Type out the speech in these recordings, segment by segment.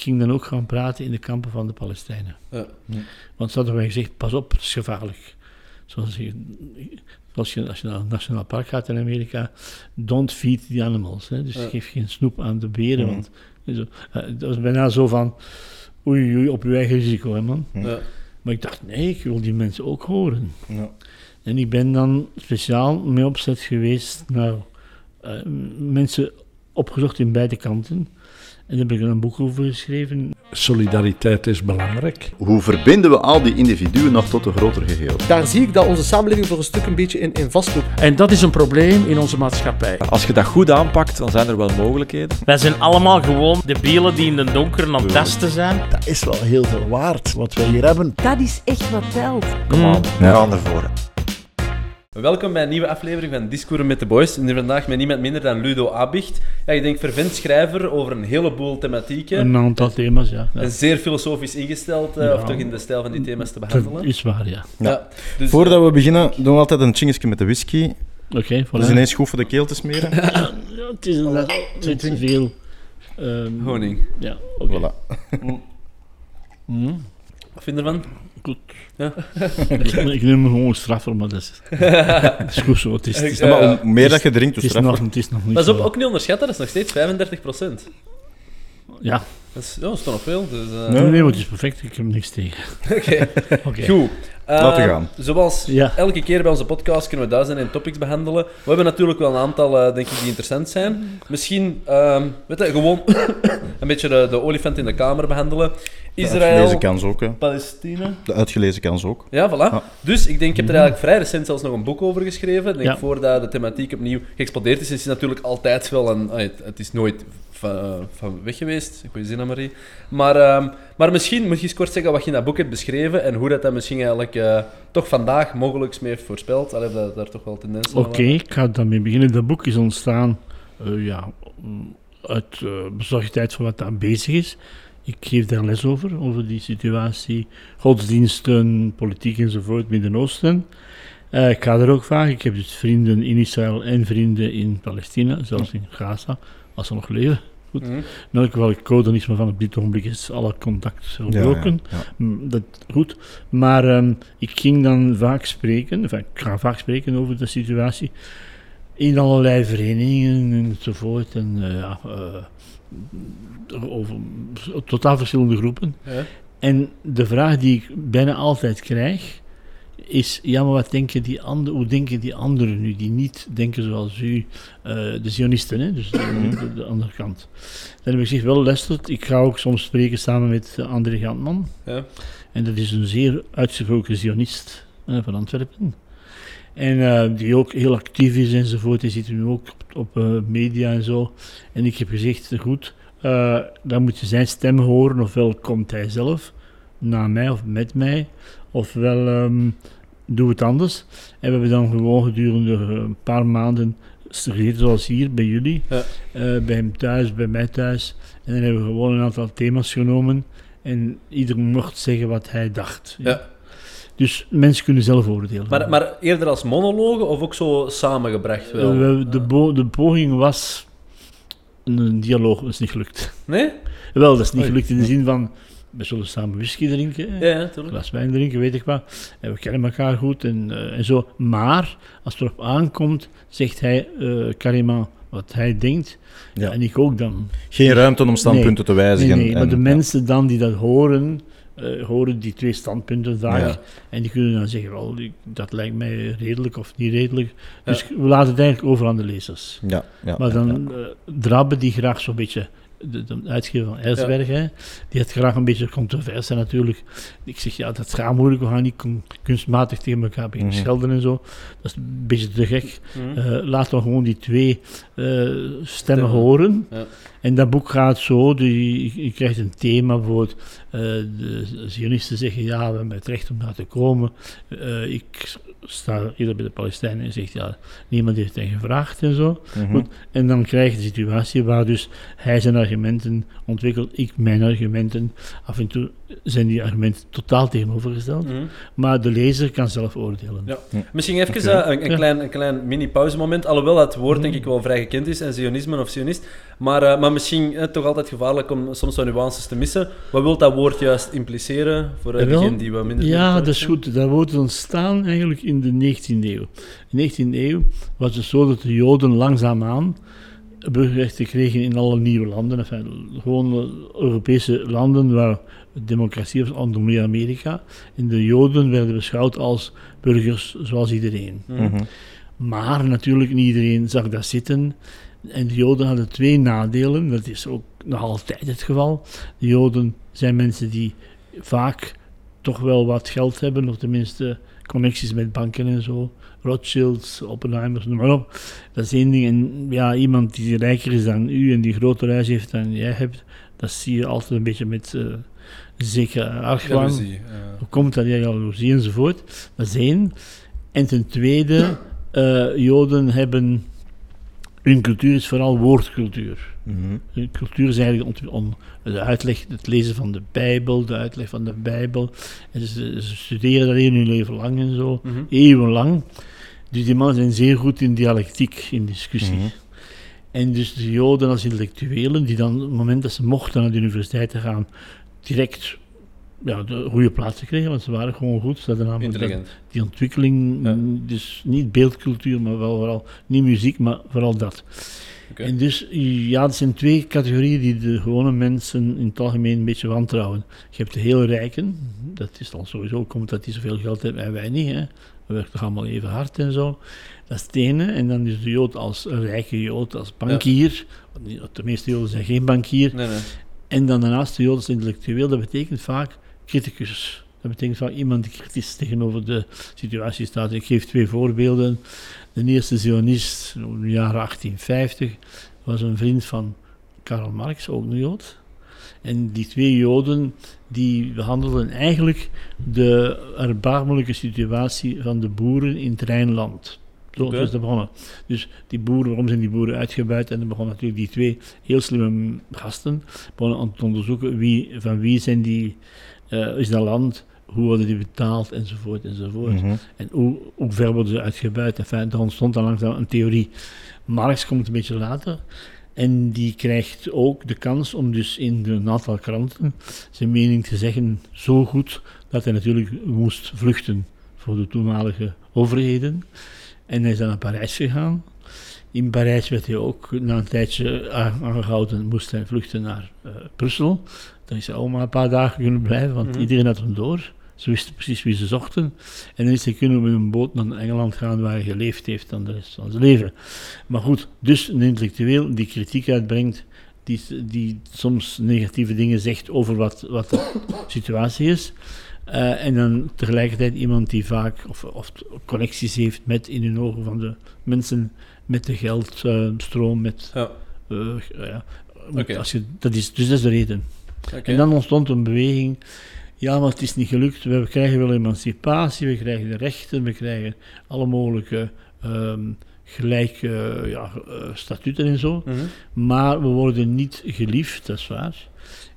ging dan ook gaan praten in de kampen van de Palestijnen. Ja. Want ze hadden mij gezegd, pas op, het is gevaarlijk. Zoals je, als je, als je naar een nationaal park gaat in Amerika, don't feed the animals. Hè. Dus Ja. geef geen snoep aan de beren. Mhm. Want, zo, eh, dat was bijna zo van, oei, oei, op uw eigen risico, hè, man. Ja. Maar ik dacht, nee, ik wil die mensen ook horen. Ja. En ik ben dan speciaal mee opzet geweest naar eh, mensen opgezocht in beide kanten. En daar heb ik een boek over geschreven. Solidariteit is belangrijk. Hoe verbinden we al die individuen nog tot een groter geheel? Daar zie ik dat onze samenleving voor een stuk een beetje in, in vastloopt. En dat is een probleem in onze maatschappij. Als je dat goed aanpakt, dan zijn er wel mogelijkheden. Wij zijn allemaal gewoon de bielen die in de donker aan het testen zijn. Dat is wel heel veel waard wat we hier hebben. Dat is echt wat telt. Kom aan, we gaan ervoor. Welkom bij een nieuwe aflevering van Discours met de Boys. En hier vandaag met niemand minder dan Ludo Abicht. Ja, ik denk vervent schrijver over een heleboel thematieken. Een aantal thema's, ja. ja. En zeer filosofisch ingesteld, eh, Ja. of toch in de stijl van die thema's te Dat behandelen. is waar, ja. Ja. Dus, Voordat we beginnen, doen we altijd een chingetje met de whisky. Oké, voilà. Dat is ineens goed voor de keel te smeren. Ja, het is inderdaad te te veel... ehm, Honing. Ja, oké. Voilà. Mm, Wat vind je ervan? Goed. Ja. ik, ik neem hem gewoon straffer, maar dat is, dat is goed zo. Het is, het is, Ja, maar hoe meer dat je drinkt, het is, nog, straffer. het is nog niet Maar is ook, niet onderschatten, dat is nog steeds 35 procent. Ja, Dat is, ja, dat is toch nog veel. Dus, eh, Ja. nee, nee, maar het is perfect. Ik heb niks tegen. Oké, Oké. goed. Laten we gaan. Zoals Ja. elke keer bij onze podcast kunnen we duizenden en topics behandelen. We hebben natuurlijk wel een aantal, eh, denk ik, die interessant zijn. Misschien, ehm, weet je, gewoon een beetje de, de olifant in de kamer behandelen. De uitgelezen Israël, kans ook. Hè. Palestina. De uitgelezen kans ook. Ja, voilà. Ja. Dus ik denk, ik heb er eigenlijk vrij recent zelfs nog een boek over geschreven. Ik denk, Ja. voordat de thematiek opnieuw geëxplodeerd is, is het natuurlijk altijd wel een... ah, het, het is nooit van, van weg geweest. Goeie zin, Marie. Maar, ehm, maar misschien moet je eens kort zeggen wat je in dat boek hebt beschreven en hoe dat, dat misschien eigenlijk eh, toch vandaag mogelijk mee heeft voorspeld. Allee, dat daar toch wel tendensen Oké, van ik ga daarmee beginnen. Dat boek is ontstaan eh, ja, uit eh, bezorgdheid voor wat daar bezig is. Ik geef daar les over, over die situatie, godsdiensten, politiek enzovoort, Midden-Oosten. Eh, ik ga er ook vaak. Ik heb dus vrienden in Israël en vrienden in Palestina, zelfs in Gaza, als ze nog leven. Goed. In elk geval, ik code niet, maar van op dit ogenblik is alle contact verbroken. Ja, ja. Mm, Dat, goed, maar ehm, ik ging dan vaak spreken, enfin, ik ga vaak spreken over de situatie in allerlei verenigingen enzovoort. En eh, ja, eh, over totaal verschillende groepen. Ja. En de vraag die ik bijna altijd krijg is: ja, maar wat denken die anderen, hoe denken die anderen nu, die niet denken zoals u, eh, de Zionisten, hè, dus de, de- de andere kant. Dan heb ik gezegd: wel, luistert, ik ga ook soms spreken samen met eh, André Gantman. Ja. En dat is een zeer uitgesproken Zionist eh, van Antwerpen. En die ook heel actief is enzovoort. Die zit nu ook op, op media en zo. En ik heb gezegd, goed, dan moet je zijn stem horen. Ofwel komt hij zelf na mij of met mij. Ofwel ehm doe het anders. En we hebben dan gewoon gedurende een paar maanden zoals hier bij jullie. Ja. eh, bij hem thuis, bij mij thuis. En dan hebben we gewoon een aantal thema's genomen. En iedereen mocht zeggen wat hij dacht. Ja. Dus mensen kunnen zelf oordelen. Maar, maar eerder als monologen of ook zo samengebracht wel? Eh, we- de, bo- de poging was een, dialoog, dat is niet gelukt. Nee? Wel, dat is niet gelukt in de zin van, we zullen samen whisky drinken, Ja, een glas wijn drinken, weet ik wat. En we kennen elkaar goed en, eh, en zo. Maar, als het erop aankomt, zegt hij uh, carrément wat hij denkt. Ja. En ik ook dan. Geen ruimte om standpunten te wijzigen. nee, maar en- de ja. mensen dan die dat horen, eh, horen die twee standpunten vaak. Ja. En die kunnen dan zeggen, wel, dat lijkt mij redelijk of niet redelijk. Dus we laten het eigenlijk over aan de lezers. Ja, ja, Maar dan ja. eh Drabbe, die graag zo'n beetje, de, de uitgever van Ersberg, hè, die had graag een beetje controverse natuurlijk. Ik zeg, ja, dat gaat moeilijk, we gaan niet kun- kunstmatig tegen elkaar beginnen Mhm. schelden en zo. Dat is een beetje te gek. Mhm. Eh, laat dan gewoon die twee eh, stemmen, Stemmen. horen. Ja. En dat boek gaat zo, die, je, krijgt een thema, bijvoorbeeld eh, de Zionisten zeggen, ja, we hebben het recht om daar te komen. Ik sta eerder bij de Palestijnen en zegt, ja, niemand heeft hen gevraagd en zo. Mhm. Goed. En dan krijg je de situatie waar dus hij zijn argumenten ontwikkeld. Ik mijn argumenten. Af en toe zijn die argumenten totaal tegenovergesteld. Mhm. Maar de lezer kan zelf oordelen. Ja. Misschien even eh, een, een Ja. klein, een klein mini-pauzemoment. Alhoewel dat woord denk ik wel vrij gekend is, en zionisme of sionist. Maar, eh, maar misschien eh, toch altijd gevaarlijk om soms wat nuances te missen. Wat wil dat woord juist impliceren voor degenen die wat minder... Ja, dat is goed. Dat woord is ontstaan eigenlijk in de 19e eeuw. In de 19e eeuw was het zo dat de Joden langzaamaan burgerrechten kregen in alle nieuwe landen. Enfin, gewoon Europese landen waar democratie onder meer Amerika. En de Joden werden beschouwd als burgers zoals iedereen. Mhm. Maar natuurlijk, niet iedereen zag dat zitten. En de Joden hadden twee nadelen. Dat is ook nog altijd het geval. De Joden zijn mensen die vaak toch wel wat geld hebben, of tenminste connecties met banken en zo. Rothschilds, Oppenheimers, noem maar op. Dat is één ding. En ja, iemand die rijker is dan u en die groter huis heeft dan jij hebt, dat zie je altijd een beetje met eh zeker argwaan. Eh. Hoe komt dat? Ja, jaloezie enzovoort. Dat is één. En ten tweede, eh, Joden hebben... Hun cultuur is vooral woordcultuur. Hun cultuur is eigenlijk om de uitleg, het lezen van de Bijbel, de uitleg van de Bijbel. En ze, ze studeren dat heel hun leven lang en zo, Mhm. eeuwenlang. Dus die mannen zijn zeer goed in dialectiek, in discussie. Mhm. En dus de Joden als intellectuelen, die dan op het moment dat ze mochten naar de universiteit te gaan, direct ja, de goede plaatsen kregen, want ze waren gewoon goed. Ze hadden namelijk dat- die ontwikkeling, Ja. dus niet beeldcultuur, maar wel vooral, niet muziek, maar vooral dat. Oké. En dus, ja, dat zijn twee categorieën die de gewone mensen in het algemeen een beetje wantrouwen. Je hebt de heel rijken, dat is dan sowieso, komt dat die zoveel geld hebben en wij niet, hè. We werken toch allemaal even hard en zo. Dat is het ene. En dan is de Jood als rijke Jood, als bankier. Want niet- De meeste Joden zijn geen bankier. Nee, nee. En dan daarnaast de Joodse intellectueel, dat betekent vaak criticus. Dat betekent vaak iemand die kritisch tegenover de situatie staat. Ik geef twee voorbeelden. De eerste Zionist, in de jaren 1850, was een vriend van Karl Marx, ook een Jood. En die twee Joden, die behandelden eigenlijk de erbarmelijke situatie van de boeren in het Rijnland. Zo is dat begonnen. Dus die boeren, waarom zijn die boeren uitgebuit? En dan begonnen natuurlijk die twee heel slimme gasten begonnen aan te onderzoeken wie, van wie zijn die, eh, is dat land, hoe worden die betaald, enzovoort, enzovoort. Mhm. En hoe, hoe ver worden ze uitgebuit? Enfin, er ontstond dan langzaam een theorie. Marx komt een beetje later. En die krijgt ook de kans om dus in een aantal kranten zijn mening te zeggen, zo goed dat hij natuurlijk moest vluchten voor de toenmalige overheden. En hij is dan naar Parijs gegaan. In Parijs werd hij ook na een tijdje aangehouden, moest hij vluchten naar eh, Brussel. Daar is hij ook maar een paar dagen kunnen blijven, want Mhm. iedereen had hem door. Ze wisten precies wie ze zochten. En dan is hij kunnen met een boot naar Engeland gaan waar hij geleefd heeft dan de rest van zijn leven. Maar goed, dus een intellectueel die kritiek uitbrengt, die, die soms negatieve dingen zegt over wat, wat de situatie is. Eh, en dan tegelijkertijd iemand die vaak of, of connecties heeft met in hun ogen van de mensen met de geldstroom, met Ja. eh, ja, als je, dat is, dus dat is de reden. En dan ontstond een beweging. Ja, maar het is niet gelukt. We krijgen wel emancipatie, we krijgen de rechten, we krijgen alle mogelijke ehm, gelijke ja, eh, statuten en zo. Mhm. Maar we worden niet geliefd, dat is waar.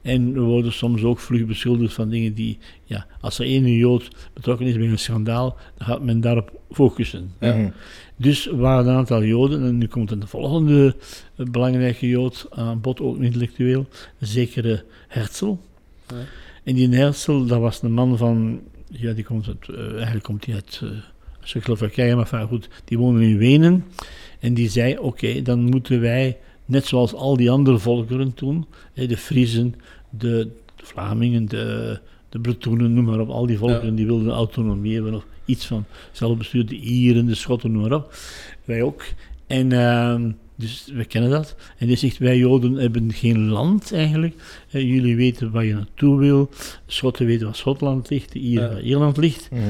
En we worden soms ook vlug beschuldigd van dingen die, ja, als er één Jood betrokken is bij een schandaal, dan gaat men daarop focussen. Ja. Mhm. Dus er waren een aantal Joden, en nu komt een volgende eh, belangrijke Jood aan bod, ook een intellectueel, een zekere Herzl. Ja. En die Herzl, dat was een man van, ja, die komt uit, eh, eigenlijk komt hij uit uh, Tsjechoslowakije, maar goed, die woonde in Wenen. En die zei, oké, dan moeten wij, net zoals al die andere volkeren toen, de Friezen, de Vlamingen, de, de Bretonen, noem maar op, al die volkeren Ja. die wilden autonomie hebben of iets van zelfbestuur, de Ieren, de Schotten, noem maar op. Wij ook. En ehm, dus we kennen dat. En die zegt, wij Joden hebben geen land eigenlijk. Jullie weten waar je naartoe wil. De Schotten weten waar Schotland ligt, de Ieren Ja. waar Ierland ligt. Mhm.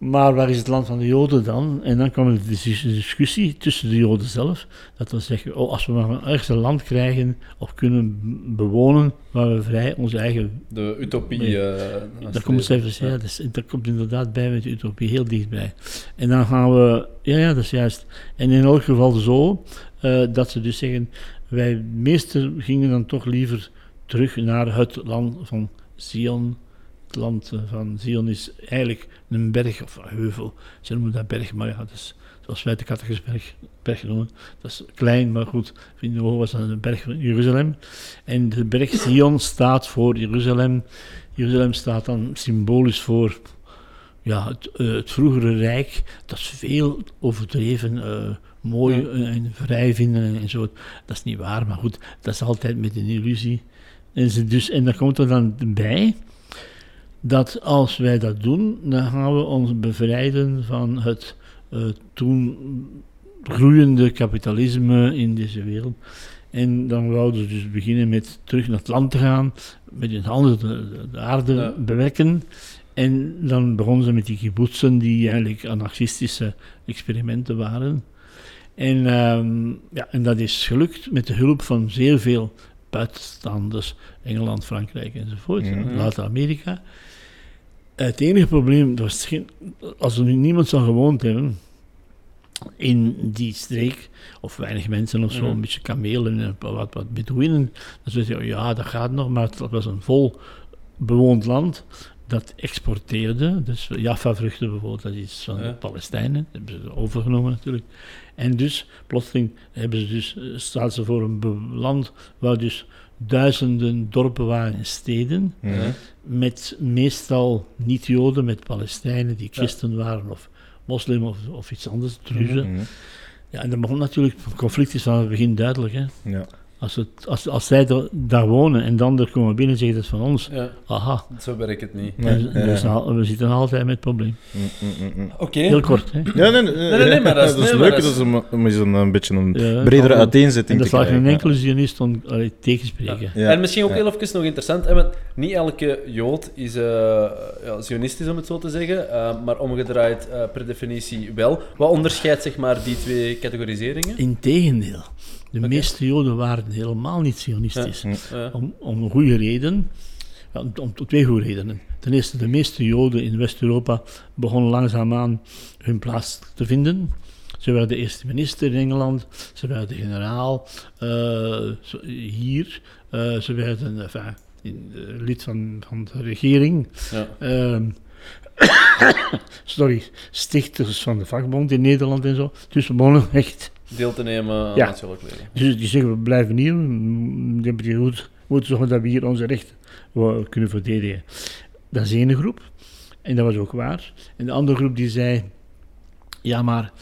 Maar waar is het land van de Joden dan? En dan kwam er de dis- discussie tussen de Joden zelf. Dat we zeggen, oh, als we maar een ergens een land krijgen of kunnen bewonen waar we vrij onze eigen... De utopie. Eh, Daar komt, zelfs, ja, dat, is- dat komt inderdaad bij met de utopie, heel dichtbij. En dan gaan we... Ja, ja, dat is juist. En in elk geval zo, eh, dat ze dus zeggen, wij meesten gingen dan toch liever terug naar het land van Zion. Het land eh, van Zion is eigenlijk een berg of een heuvel. Ze noemen dat berg, maar ja, dat is zoals wij de Kattersberg berg noemen. Dat is klein, maar goed. In de was dat een berg van Jeruzalem. En de berg Zion staat voor Jeruzalem. Jeruzalem staat dan symbolisch voor ja, het, eh, het vroegere rijk. Dat is veel overdreven, eh, mooi en, vrij vinden en, zo. Dat is niet waar, maar goed, dat is altijd met een illusie. En, ze dus, en daar komt er dan bij dat als wij dat doen, dan gaan we ons bevrijden van het eh, toen groeiende kapitalisme in deze wereld. En dan wouden ze dus beginnen met terug naar het land te gaan, met hun handen de, de aarde Ja. bewerken. En dan begonnen ze met die kibbutzen, die eigenlijk anarchistische experimenten waren. En, ehm, ja, en dat is gelukt met de hulp van zeer veel buitenstaanders, Engeland, Frankrijk enzovoort, Mhm. later Amerika. Het enige probleem was, geen, als er nu niemand zou gewoond hebben in die streek, of weinig mensen of zo, Mhm. een beetje kamelen en wat, wat Bedouinen, dan zou je zeggen, ja, dat gaat nog, maar het was een vol bewoond land dat exporteerde. Dus Jaffa-vruchten bijvoorbeeld, dat is van Ja. de Palestijnen, dat hebben ze overgenomen natuurlijk. En dus, plotseling hebben ze dus, eh, staan ze voor een land waar dus duizenden dorpen waren en steden. Met meestal niet-Joden, met Palestijnen die christen waren of moslim of, of iets anders, druzen. Mhm. Ja, en dat begon natuurlijk, het conflict is van het begin duidelijk. Hè. Ja. Als, het, als, als zij er, daar wonen en dan er komen binnen zeggen dat is van ons, Ja, aha, zo werkt het niet. Nee, en- en ja. we, zitten altijd met het probleem. Mm, mm, mm. Oké. Heel kort, hè. Ja, nee, nee, nee, nee, maar dat is- dat is leuk. dat Dat is- is om, om eens een, een beetje een Ja, bredere uiteenzetting En dat te zal geen krijgen. enkele zionist on, allee, tegenspreken. Ja. En misschien ook Ja. heel even nog interessant, hè, want niet elke Jood is eh ja, zionistisch, om het zo te zeggen, eh, maar omgedraaid eh, per definitie wel. Wat onderscheidt zeg maar, die twee categoriseringen? Integendeel, de meeste Joden waren helemaal niet sionistisch. Ja. Om, om een goede reden. Ja, om, om twee goede redenen. Ten eerste, de meeste Joden in West-Europa begonnen langzaamaan hun plaats te vinden. Ze werden de eerste minister in Engeland, ze werden generaal eh, hier, eh, ze werden enfin, in- eh, lid van, van de regering. Ja. Ehm, sorry, stichters van de vakbond in Nederland en zo. Dus we begonnen echt Deel te nemen aan Ja. het maatschappelijk leven. dus die zeggen, we blijven hier. Goed, we moeten zorgen dat we hier onze rechten kunnen verdedigen. Dat is één groep. En dat was ook waar. En de andere groep die zei, ja maar,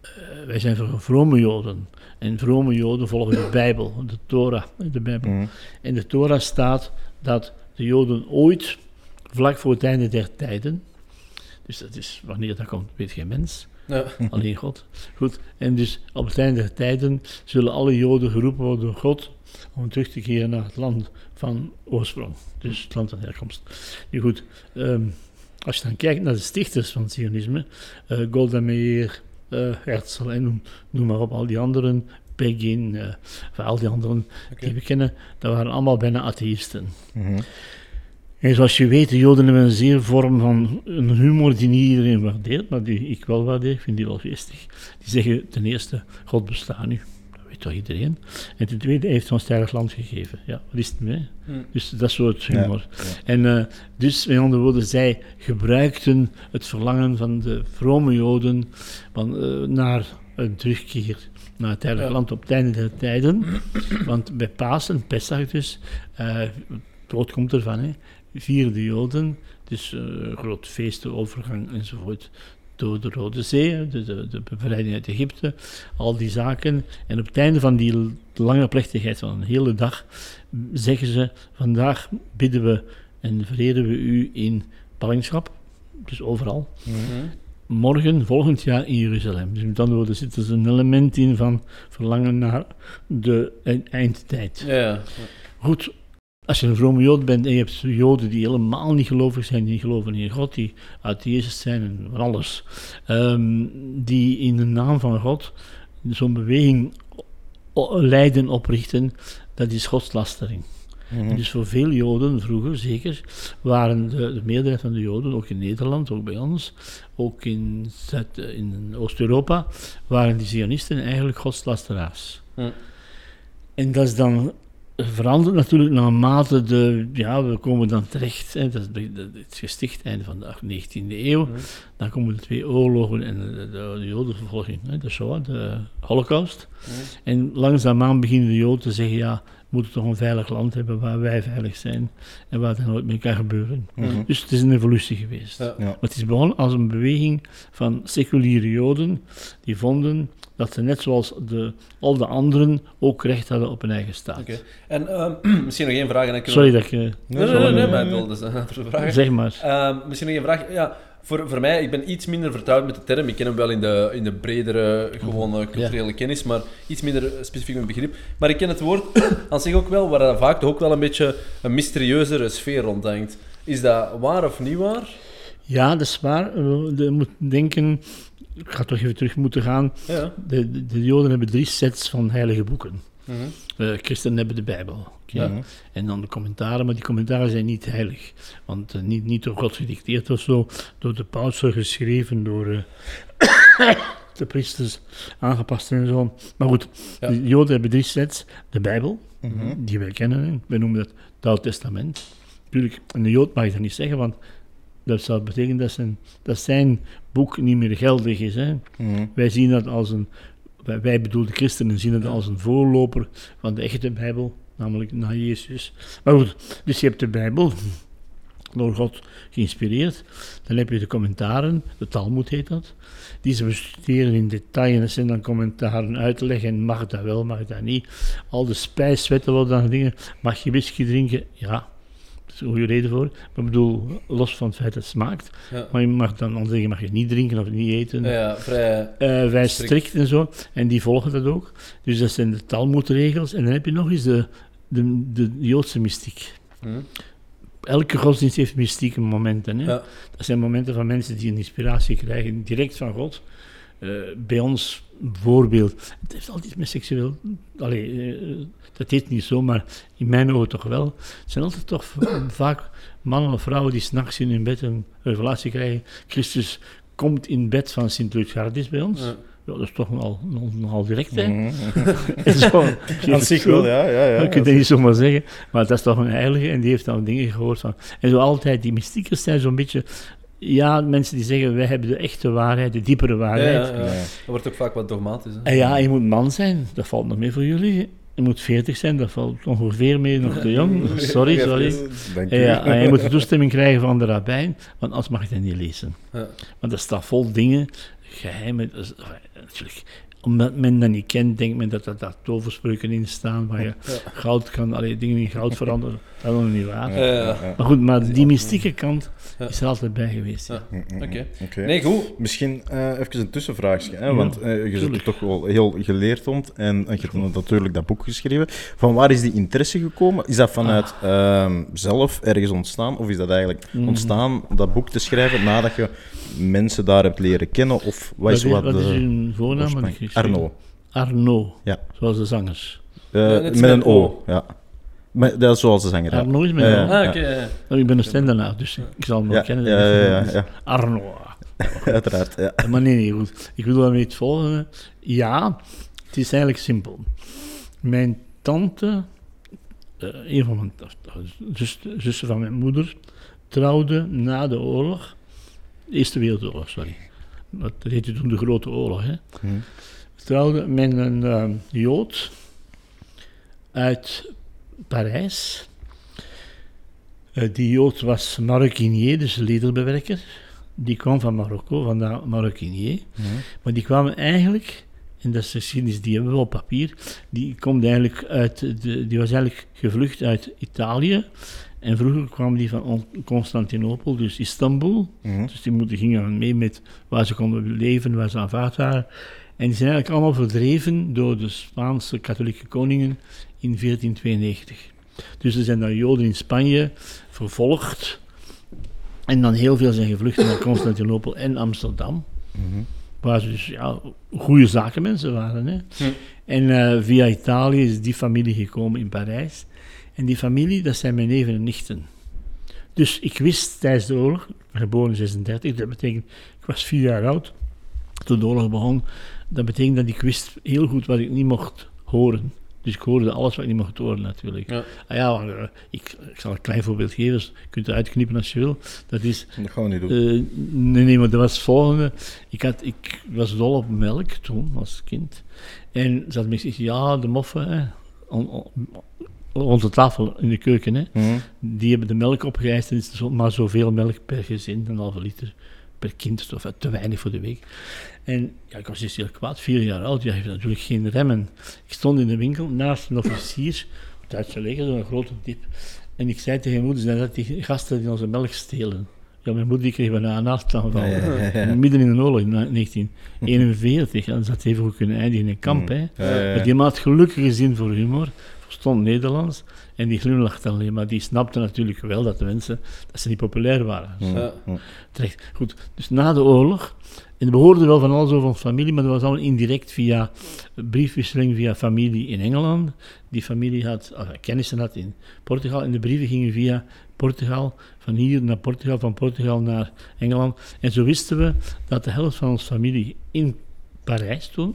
eh, wij zijn voor vrome Joden. En vrome Joden volgen de Bijbel, de Torah, de Bijbel. Mhm. In de Torah staat dat de Joden ooit, vlak voor het einde der tijden, dus dat is wanneer dat komt, weet geen mens, Ja. alleen God. Goed, en dus op het einde der tijden zullen alle Joden geroepen worden door God om terug te keren naar het land van oorsprong, dus het land van herkomst. Nu goed, ehm, als je dan kijkt naar de stichters van het Zionisme, eh, Golda Meir, eh Herzl en noem, noem maar op, al die anderen, Begin, van al die anderen die we kennen, dat waren allemaal bijna atheïsten. Mhm. En zoals je weet, de Joden hebben een zeer vorm van een humor die niet iedereen waardeert, maar die ik wel waardeer, ik vind die wel geestig. Die zeggen ten eerste, God bestaat nu. Dat weet toch iedereen. En ten tweede, hij heeft ons heilig land gegeven. Ja, wat is het mee? Hm. Dus dat soort humor. Ja, ja. En eh, dus, met andere woorden, zij gebruikten het verlangen van de vrome Joden van, eh, naar een terugkeer naar het heilige Ja. land op het einde der tijden. Want bij Pasen, Pesach dus, eh, het brood komt ervan, hè, vieren de Joden, dus eh groot feest, de overgang enzovoort, door de Rode Zee, de, de, de bevrijding uit Egypte, al die zaken. En op het einde van die lange plechtigheid van een hele dag zeggen ze, vandaag bidden we en vereren we u in ballingschap, dus overal. Hm. Morgen, volgend jaar in Jeruzalem. Dus met andere woorden zit er een element in van verlangen naar de e- eindtijd. Ja, ja. Goed, als je een vrome Jood bent en je hebt Joden die helemaal niet gelovig zijn, die niet geloven in God, die atheïst zijn en van alles, ehm, die in de naam van God zo'n beweging leiden, oprichten, dat is godslastering. Mhm. Dus voor veel Joden, vroeger zeker, waren de, de meerderheid van de Joden, ook in Nederland, ook bij ons, ook in, in Oost-Europa, waren die Zionisten eigenlijk godslasteraars. Hm. En dat is dan verandert natuurlijk naarmate de, ja, we komen dan terecht, hè, dat is het gesticht einde van de 19e eeuw, dan komen de twee oorlogen en de, de, de jodenvervolging, hè, de Shoah, de holocaust. En langzaamaan beginnen de joden te zeggen, ja, we moeten toch een veilig land hebben waar wij veilig zijn en waar het nooit meer kan gebeuren. Mhm. Dus het is een evolutie geweest. Ja. Ja. Maar het is begonnen als een beweging van seculiere Joden die vonden dat ze net zoals de, al de anderen ook recht hadden op een eigen staat. Oké. En ehm, misschien nog één vraag. En dan Sorry we- dat ik... eh, Nee, nee, nee, nee, nee, maar ik. Zeg maar. Ehm, misschien nog één vraag. Ja, voor, voor mij, ik ben iets minder vertrouwd met de term. Ik ken hem wel in de, in de bredere, gewone culturele kennis, maar iets minder eh, specifiek met begrip. Maar ik ken het woord aan zich ook wel, waar vaak toch ook wel een beetje een mysterieuzere sfeer rondhangt. Is dat waar of niet waar? Ja, dat is waar. Eh, Je moet denken... Ik ga toch even terug moeten gaan. Ja. De, de, de Joden hebben drie sets van heilige boeken. Mhm. De christenen hebben de Bijbel. En dan de commentaren, maar die commentaren zijn niet heilig. Want eh, niet, niet door God gedicteerd of zo, door de paus geschreven, door eh, de priesters aangepast en zo. Maar goed, Ja. de Joden hebben drie sets. De Bijbel, Mhm. die wij kennen, we noemen dat het Oude Testament. Natuurlijk, een Jood mag dat niet zeggen, want dat zou betekenen dat zijn, dat zijn boek niet meer geldig is. Hè. Mhm. Wij zien dat als een, wij, wij bedoel de christenen zien het als een voorloper van de echte Bijbel, namelijk na Jezus. Maar goed, dus je hebt de Bijbel, door God geïnspireerd. Dan heb je de commentaren, de Talmud heet dat, die ze bestuderen in detail. En dat zijn dan commentaren uit te leggen, en mag dat wel, mag dat niet. Al de spijswetten worden dan dingen, mag je whisky drinken? Ja, is een goede reden voor. Maar ik bedoel, los van het feit dat het smaakt. Ja. Maar je mag dan, dan zeggen, mag je niet drinken of niet eten. Ja, vrij... Wij Strikt. strikt en zo. En die volgen dat ook. Dus dat zijn de Talmudregels. En dan heb je nog eens de, de, de Joodse mystiek. Mhm. Elke godsdienst heeft mystieke momenten. Hè? Ja. Dat zijn momenten van mensen die een inspiratie krijgen direct van God. Eh, bij ons, voorbeeld, het heeft altijd met seksueel... Allee, eh, dat heet niet zo, maar in mijn ogen toch wel. Het zijn altijd toch vaak mannen of vrouwen die s'nachts in hun bed een revelatie krijgen. Christus komt in bed van Sint-Lucardis bij ons. Ja. Ja, dat is toch nogal, nogal direct, hè? Mhm. Zo, Aan zich wel, ja. ja, ja. ik kan het niet zomaar zeggen, maar dat is toch een heilige en die heeft dan dingen gehoord van. En zo altijd, die mystiekers zijn zo'n beetje. Ja, mensen die zeggen wij hebben de echte waarheid, de diepere waarheid. ja, ja. Dat wordt ook vaak wat dogmatisch. Hè? En ja, je moet man zijn, dat valt nog mee voor jullie. Je moet 40 zijn, dat valt ongeveer mee, nog te jong. Sorry, sorry. Ja, en je moet de toestemming krijgen van de rabbijn, want anders mag je dat niet lezen. Want dat staat vol dingen, geheimen. natuurlijk, omdat men dat niet kent, denkt men dat er daar toverspreuken in staan, waar je goud kan, allee, dingen in goud veranderen. Dat is nog niet waar. Ja, ja. Maar goed, maar die mystieke kant Ja. is er altijd bij geweest. Ja. Oké. Nee, goed. Misschien eh, even een tussenvraagje, hè, want eh, je zit er toch wel heel geleerd rond en je hebt natuurlijk dat boek geschreven. Van waar is die interesse gekomen? Is dat vanuit ehm, zelf ergens ontstaan of is dat eigenlijk Mhm. ontstaan, dat boek te schrijven, nadat je mensen daar hebt leren kennen? Of wat is wat, wat is de uw voornaam? Arno, Arno, Ja. zoals de zangers. Eh, Ja, met met een O. O, ja. Maar dat is zoals de zanger. Arno is mijn Ja, naam. ja. Ah, ja. Nou, ik ben een stendenaar, dus ik zal hem wel Ja, kennen. ja, ja, ja, ja. Arno. Uiteraard, ja. Maar nee, nee, goed. Ik wil daarmee het volgende. Ja, het is eigenlijk simpel. Mijn tante, eh, een van mijn zus, zussen van mijn moeder, trouwde na de oorlog, de Eerste Wereldoorlog, sorry. Dat heette toen de Grote Oorlog, hè. Hm. Trouwde met een eh, Jood uit Parijs. Eh, die Jood was Marokinier, dus lederbewerker. Die kwam van Marokko, van de Marokinier. Maar die kwamen eigenlijk, en dat is de geschiedenis die hebben we op papier, die, komt eigenlijk uit de, die was eigenlijk gevlucht uit Italië. En vroeger kwamen die van On- Constantinopel, dus Istanbul. Dus die moeten, gingen mee met waar ze konden leven, waar ze aanvaard waren. En die zijn eigenlijk allemaal verdreven door de Spaanse katholieke koningen in 1492. Dus er zijn dan Joden in Spanje vervolgd. En dan heel veel zijn gevlucht naar Constantinopel en Amsterdam. Mhm. Waar ze dus ja, goede zakenmensen waren. Hè. En eh, via Italië is die familie gekomen in Parijs. En die familie, dat zijn mijn neven en nichten. Dus ik wist tijdens de oorlog, geboren in 36, dat betekent, ik was vier jaar oud toen de oorlog begon. Dat betekent dat ik wist heel goed wat ik niet mocht horen. Dus ik hoorde alles wat ik niet mocht horen natuurlijk. Ja. Ah ja, eh, ik, ik zal een klein voorbeeld geven, dus je kunt het uitknippen als je wil. Dat is, Dat gaan we niet doen. eh, nee, nee, maar dat was het volgende. Ik, had, ik was dol op melk toen, als kind. En ze hadden me gezegd, ja, de moffen, hè, on- on- rond de tafel in de keuken, hè, Mhm. die hebben de melk opgeëist en het is zo- maar zoveel melk per gezin, een halve liter per kind, of te weinig voor de week. En ja, ik was dus heel kwaad, vier jaar oud, je hebt natuurlijk geen remmen. Ik stond in de winkel naast een officier, Duitse leger, zo'n grote tip. En ik zei tegen mijn moeder, zijn dat die gasten die onze melk stelen? Ja, mijn moeder die kreeg bijna een hartaanval. Ja, ja, ja, ja. Midden in de oorlog, in 1941. Ja, dat had even goed kunnen eindigen in een kamp. Hè. Ja, ja. Maar die man had gelukkige zin voor humor, verstond Nederlands en die glimlachte alleen. Maar die snapte natuurlijk wel dat de mensen dat ze niet populair waren. Ja. Mhm. Terecht. Goed, dus na de oorlog, en we hoorden wel van alles over onze familie, maar dat was allemaal indirect via briefwisseling via familie in Engeland. Die familie had, of, kennissen had in Portugal en de brieven gingen via Portugal, van hier naar Portugal, van Portugal naar Engeland. En zo wisten we dat de helft van onze familie in Parijs toen,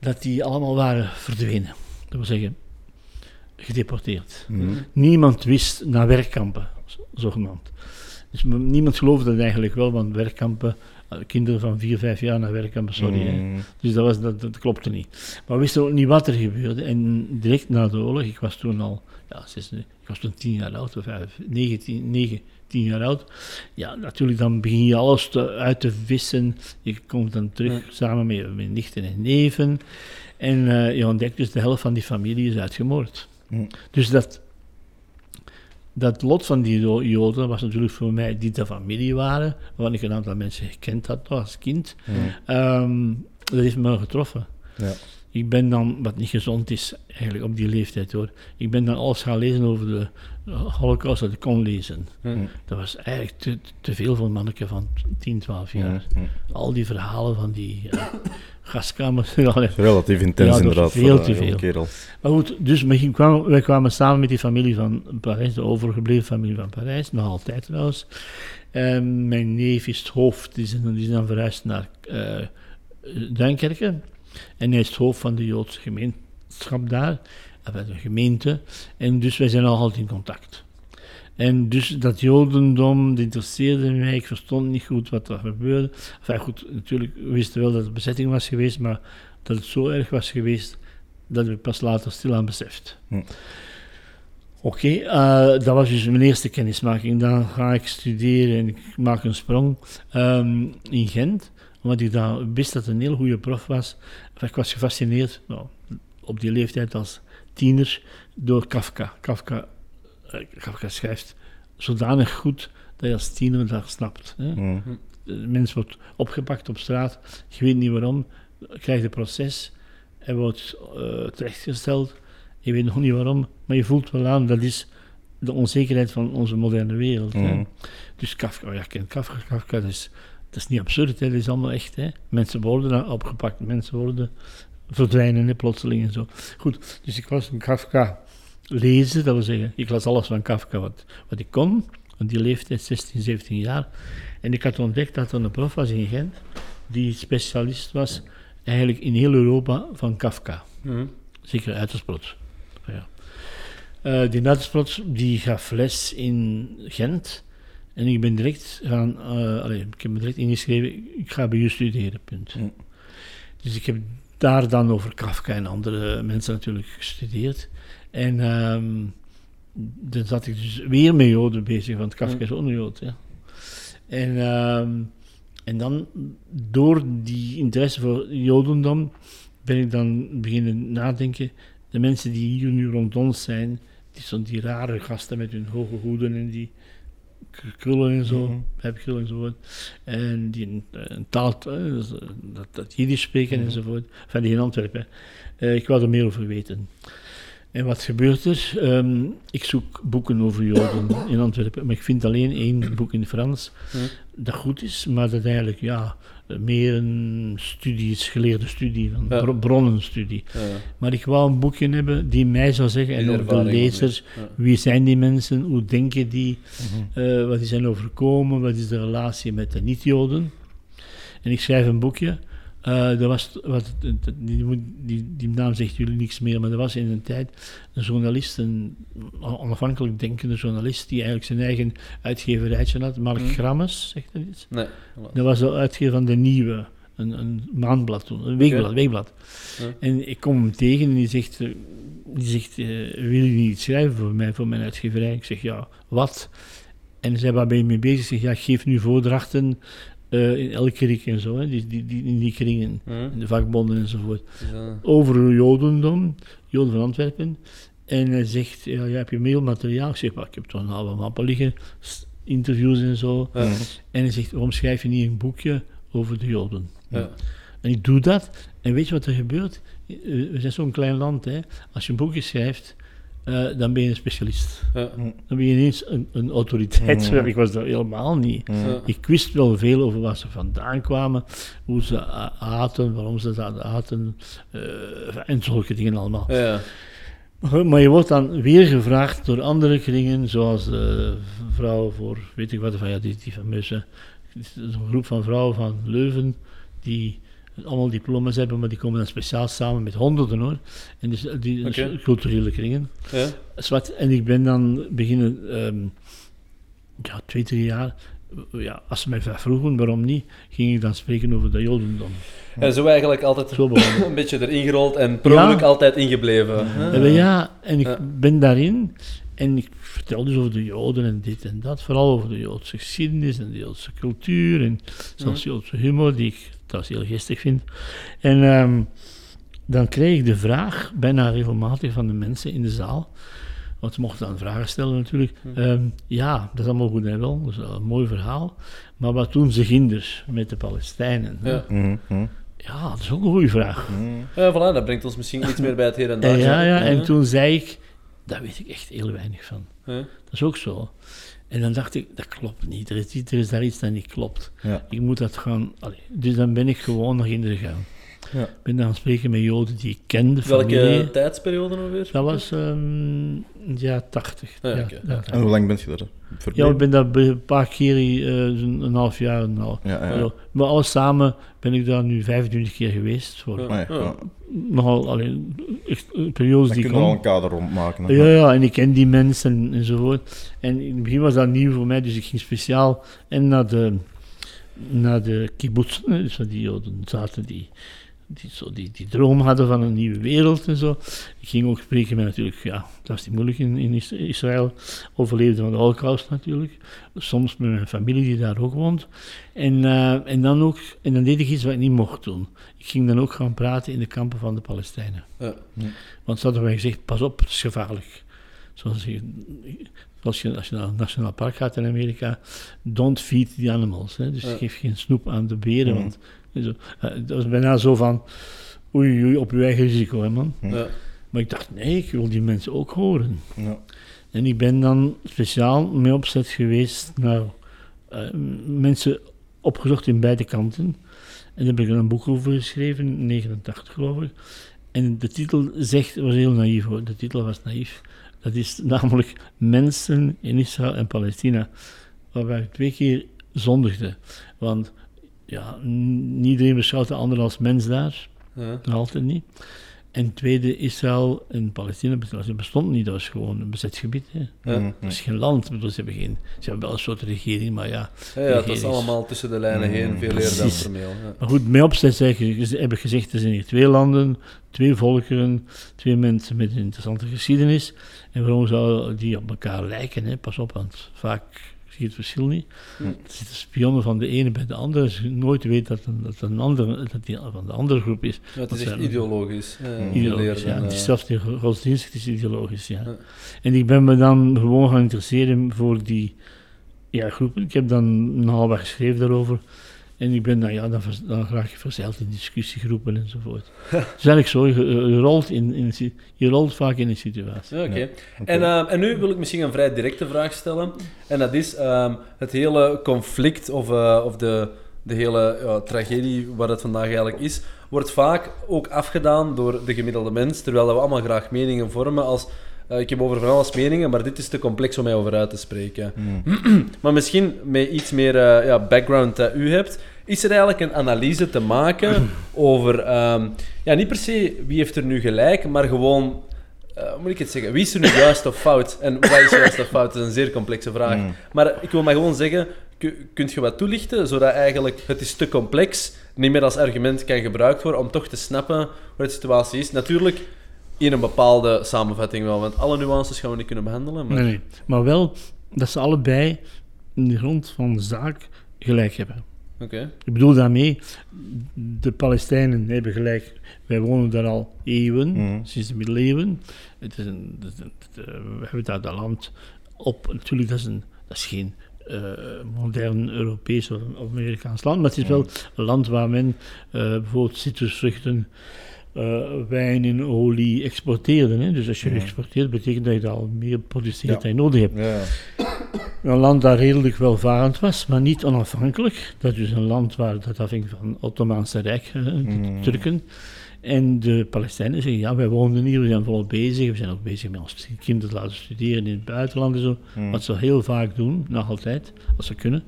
dat die allemaal waren verdwenen. Dat wil zeggen, gedeporteerd. Mhm. Niemand wist naar werkkampen, zo- zogenaamd. Dus niemand geloofde het eigenlijk wel, want werkkampen, kinderen van 4, 5 jaar naar werkkampen, sorry. Mhm. Dus dat, was, dat, dat klopte niet. Maar we wisten ook niet wat er gebeurde. En direct na de oorlog, ik was toen al, ja, zes- ik was toen 10 jaar oud, of vijf, 19, 9, 10 jaar oud. Ja, natuurlijk, dan begin je alles te, uit te vissen. Je komt dan terug samen met mijn nichten en neven. En eh, je ontdekt dus de helft van die familie is uitgemoord. Dus dat, dat lot van die Jo- Joden was natuurlijk voor mij die de familie waren, waarvan ik een aantal mensen gekend had nog als kind. Mhm. Ehm, dat heeft me getroffen. Ja. Ik ben dan, wat niet gezond is eigenlijk op die leeftijd hoor, ik ben dan alles gaan lezen over de holocaust, dat ik kon lezen. Hm. Dat was eigenlijk te, te veel voor een manneke van 10, 12 jaar. Al die verhalen van die ja, gaskamers. Relatief intens Ja, inderdaad. veel voor te een jonge veel. kerel. Maar goed, dus wij gingen- kwamen, wij kwamen samen met die familie van Parijs, de overgebleven familie van Parijs, nog altijd trouwens. En mijn neef is het hoofd, die is, dan- die is dan verhuisd naar eh Duinkerken. En hij is het hoofd van de Joodse gemeenschap daar, of de gemeente. En dus wij zijn al altijd in contact. En dus dat Jodendom, dat interesseerde mij, ik verstond niet goed wat er gebeurde. Enfin goed, natuurlijk, we wisten wel dat er bezetting was geweest, maar dat het zo erg was geweest, dat we pas later stilaan beseft. Hm. Oké, eh, dat was dus mijn eerste kennismaking. Dan ga ik studeren en ik maak een sprong ehm, in Gent, omdat ik dan wist dat het een heel goede prof was. Ik was gefascineerd, nou, op die leeftijd als tiener, door Kafka. Kafka, eh, Kafka schrijft zodanig goed dat je als tiener dat snapt. Hè. Mhm. De mens wordt opgepakt op straat, je weet niet waarom, krijgt een proces, hij wordt eh, terechtgesteld, je weet nog niet waarom, maar je voelt wel aan, dat is de onzekerheid van onze moderne wereld. hè. Mhm. Dus Kafka, oh ja, kent Kafka, Kafka, dat is, dat is niet absurd, hè, dat is allemaal echt. Hè. Mensen worden opgepakt, mensen worden verdwijnen, hè, plotseling en zo. Goed, dus ik was een Kafka lezen, dat wil zeggen, ik las alles van Kafka wat, wat ik kon, op die leeftijd, 16, 17 jaar. En ik had ontdekt dat er een prof was in Gent, die specialist was eigenlijk in heel Europa van Kafka. Mhm. Zeker Uitersprot. Ja. Eh, die Uitersprot die gaf les in Gent. En ik ben direct gaan, eh, ik heb me direct ingeschreven, ik ga bij u studeren, punt. Mm. Dus ik heb daar dan over Kafka en andere mensen natuurlijk gestudeerd. En ehm dan zat ik dus weer met Joden bezig, want Kafka is ook een Jood. Ja. En, ehm, en dan, door die interesse voor Jodendom, ben ik dan beginnen nadenken. De mensen die hier nu rond ons zijn, die zijn die rare gasten met hun hoge hoeden en die krullen en zo, Mhm. hebkrullen enzovoort. En die een, een taal, eh, dus, eh, dat, dat Jiddisch spreken enzovoort. Van die in Antwerpen. Eh, ik wou er meer over weten. En wat gebeurt er? Ehm, ik zoek boeken over Joden in Antwerpen, maar ik vind alleen één boek in Frans dat goed is, maar dat eigenlijk ja, meer een studie is, geleerde studie, een Ja. bronnenstudie. Ja. Maar ik wou een boekje hebben die mij zou zeggen, en ook de lezers, Ja. wie zijn die mensen, hoe denken die, eh, wat die zijn overkomen, wat is de relatie met de niet-Joden. En ik schrijf een boekje Eh, er was, wat, die, die, die, naam zegt jullie niks meer, maar er was in een tijd een journalist, een onafhankelijk denkende journalist, die eigenlijk zijn eigen uitgeverijtje had, Mark Hmm. Grammes, zegt dat iets? Nee. Dat was de uitgever van De Nieuwe, een, een maandblad toen, een weekblad. Weekblad. Ja. En ik kom hem tegen en die zegt, eh, die zegt eh, wil je niet iets schrijven voor mij, voor mijn uitgeverij? Ik zeg, ja, wat? En zei, waar ben je mee bezig? Ik zeg, ja, ik geef nu voordrachten eh, in elke rik en zo, hè, die, die, die, in die kringen, Hm? in de vakbonden enzovoort. Eh, Over Jodendom, Joden van Antwerpen. En hij zegt, ja, ja, heb je mailmateriaal? Ik zeg, "Maar ik heb toch een halve mappen liggen, interviews en zo. ja. En hij zegt, waarom schrijf je niet een boekje over de Joden? Ja. En ik doe dat. En weet je wat er gebeurt? Eh, We zijn zo'n klein land. Hè? Als je een boekje schrijft, eh, dan ben je een specialist. Ja. Dan ben je ineens een, een autoriteit. Mm. Ik was dat helemaal niet. Ja. Ik wist wel veel over waar ze vandaan kwamen, hoe ze aten, waarom ze dat aten, eh, en zulke dingen allemaal. Ja. Maar je wordt dan weer gevraagd door andere kringen, zoals de vrouw voor, weet ik wat, van, ja, die, die fameuze, een groep van vrouwen van Leuven, die allemaal diploma's hebben, maar die komen dan speciaal samen met honderden hoor. En dus die Oké. culturele kringen. Ja. Zwart, en ik ben dan beginnen, ehm, ja, twee, drie jaar, ja, als ze mij vroegen waarom niet, ging ik dan spreken over de Jodendom. En zo eigenlijk altijd Zo een beetje erin gerold en per ongeluk altijd ingebleven. Ja, ja, en ik Ja. ben daarin en ik vertel dus over de Joden en dit en dat, vooral over de Joodse geschiedenis en de Joodse cultuur en zelfs Joodse humor, die ik trouwens heel geestig vind. En ehm, dan kreeg ik de vraag, bijna regelmatig van de mensen in de zaal, want ze mochten dan vragen stellen natuurlijk. Ehm, ja, dat is allemaal goed en wel, dat is wel een mooi verhaal. Maar wat doen ze ginder met de Palestijnen? Ja. Mhm, mhm. ja, dat is ook een goede vraag. Ja, voilà, dat brengt ons misschien iets meer bij het hier en daar. En ja, ja, en toen zei ik, daar weet ik echt heel weinig van. Ja. Dat is ook zo. En dan dacht ik, dat klopt niet. Er is, iets- er is daar iets dat niet klopt. Ja. Ik moet dat gaan... Allee, dus dan ben ik gewoon naar Ginder gegaan. Ja. Ik ben dan gaan spreken met Joden die ik kende, Welke familie. tijdsperiode ongeveer? Dat was ehm ja 80. Ah, ja, En 80. hoe lang bent je daar Ja, ik ben daar een paar keer, eh, zo'n een half jaar, een half. Ja. Maar alles samen ben ik daar nu 25 keer geweest. Voor Ja. Ah, ja, ja. nogal, alleen, echt eh, periodes Dan die kun ik je al een kader rondmaken. hè. Ja, ja, en ik ken die mensen en, enzovoort. En in het begin was dat nieuw voor mij, dus ik ging speciaal en naar de, naar de kibbutz, hè, dus die Joden zaten die, die, zo die, die droom hadden van een nieuwe wereld en zo. Ik ging ook spreken met natuurlijk, ja, dat was niet moeilijk in, in Is- Israël, overleefde van de holocaust natuurlijk. Soms met mijn familie die daar ook woont. En, eh, en, dan ook, en dan deed ik iets wat ik niet mocht doen. Ik ging dan ook gaan praten in de kampen van de Palestijnen. Ja. Want ze hadden mij gezegd, pas op, het is gevaarlijk. Zoals je, als je, als je naar een nationaal park gaat in Amerika, don't feed the animals. Hè? Dus Ja. geef geen snoep aan de beren. Mhm. Want, zo, dat was bijna zo van, oei, oei, op je eigen risico, hè, man. Ja. Maar ik dacht, nee, ik wil die mensen ook horen. Ja. En ik ben dan speciaal mee opzet geweest naar eh, mensen opgezocht in beide kanten. En daar heb ik er een boek over geschreven, in 89 geloof ik. En de titel zegt, was heel naïef hoor, de titel was naïef. Dat is namelijk Mensen in Israël en Palestina, waarbij ik twee keer zondigde. Want ja, iedereen beschouwt de ander als mens daar. Ja. Nog altijd niet. En tweede, Israël en Palestina bestond, dat bestond niet, dat was gewoon een bezet gebied. Hè. Ja. Mhm. Dat is geen land, bedoel, ze hebben, geen, ze hebben wel een soort regering, maar ja. Ja, ja, het is allemaal tussen de lijnen heen, veel eerder dan formeel. Ja. Maar goed, mij opzet zeg ik- ze hebben gezegd, er zijn hier twee landen, twee volkeren, twee mensen met een interessante geschiedenis. En waarom zouden die op elkaar lijken? Hè? Pas op, want vaak zie het verschil niet. Hm. Er zitten spionnen van de ene bij de andere, je nooit weet dat, een, dat, een andere, dat die van de andere groep is. Ja, het Dat is echt ideologisch. Ideologisch, ja. Het eh, is zelfs niet godsdienstig, het is ideologisch, ja. Ja. En ik ben me dan gewoon gaan interesseren voor die ja, groepen. Ik heb dan een half jaar geschreven daarover. En ik ben dan, ja, dan, dan graag verzeild in discussiegroepen enzovoort. Het is eigenlijk zo, je, je rolt, in, in, je rolt vaak in een situatie. Oké. Ja. En, ehm, en nu wil ik misschien een vrij directe vraag stellen. En dat is ehm, het hele conflict of, eh, of de, de hele tragedie waar het vandaag eigenlijk is, wordt vaak ook afgedaan door de gemiddelde mens, terwijl dat we allemaal graag meningen vormen als... eh, ik heb over van alles meningen, maar dit is te complex om mij over uit te spreken. Mhm. Maar misschien met iets meer eh, ja, background dat u hebt, is er eigenlijk een analyse te maken over, ehm, ja, niet per se wie heeft er nu gelijk, maar gewoon, eh, hoe moet ik het zeggen, wie is er nu juist of fout? En wat is juist of fout? Dat is een zeer complexe vraag. Mm. Maar ik wil maar gewoon zeggen, ku- kunt je wat toelichten, zodat eigenlijk het is te complex, niet meer als argument kan gebruikt worden om toch te snappen hoe de situatie is. Natuurlijk in een bepaalde samenvatting wel, want alle nuances gaan we niet kunnen behandelen. Maar... Nee, nee. Maar wel dat ze allebei in de grond van de zaak gelijk hebben. Oké. Ik bedoel daarmee, de Palestijnen hebben gelijk. Wij wonen daar al eeuwen, Mhm. sinds de middeleeuwen. Het is een, het eh, we hebben daar dat land op. Natuurlijk, dat is, een, dat is geen eh, modern Europees of, of Amerikaans land, maar het is wel een land waar men eh, bijvoorbeeld citrusvruchten, eh, wijn en olie exporteerde. Hè? Dus als je exporteert, betekent dat je daar al meer produceert Ja. dan je nodig hebt. Ja. Een land dat redelijk welvarend was, maar niet onafhankelijk. Dat is een land waar dat afhing van het Ottomaanse Rijk, hè, de Mm. Turken. En de Palestijnen zeggen, ja, wij wonen hier, we zijn volop bezig. We zijn ook bezig met onze kinderen te laten studeren in het buitenland en zo. Mm. Wat ze heel vaak doen, nog altijd, als ze kunnen.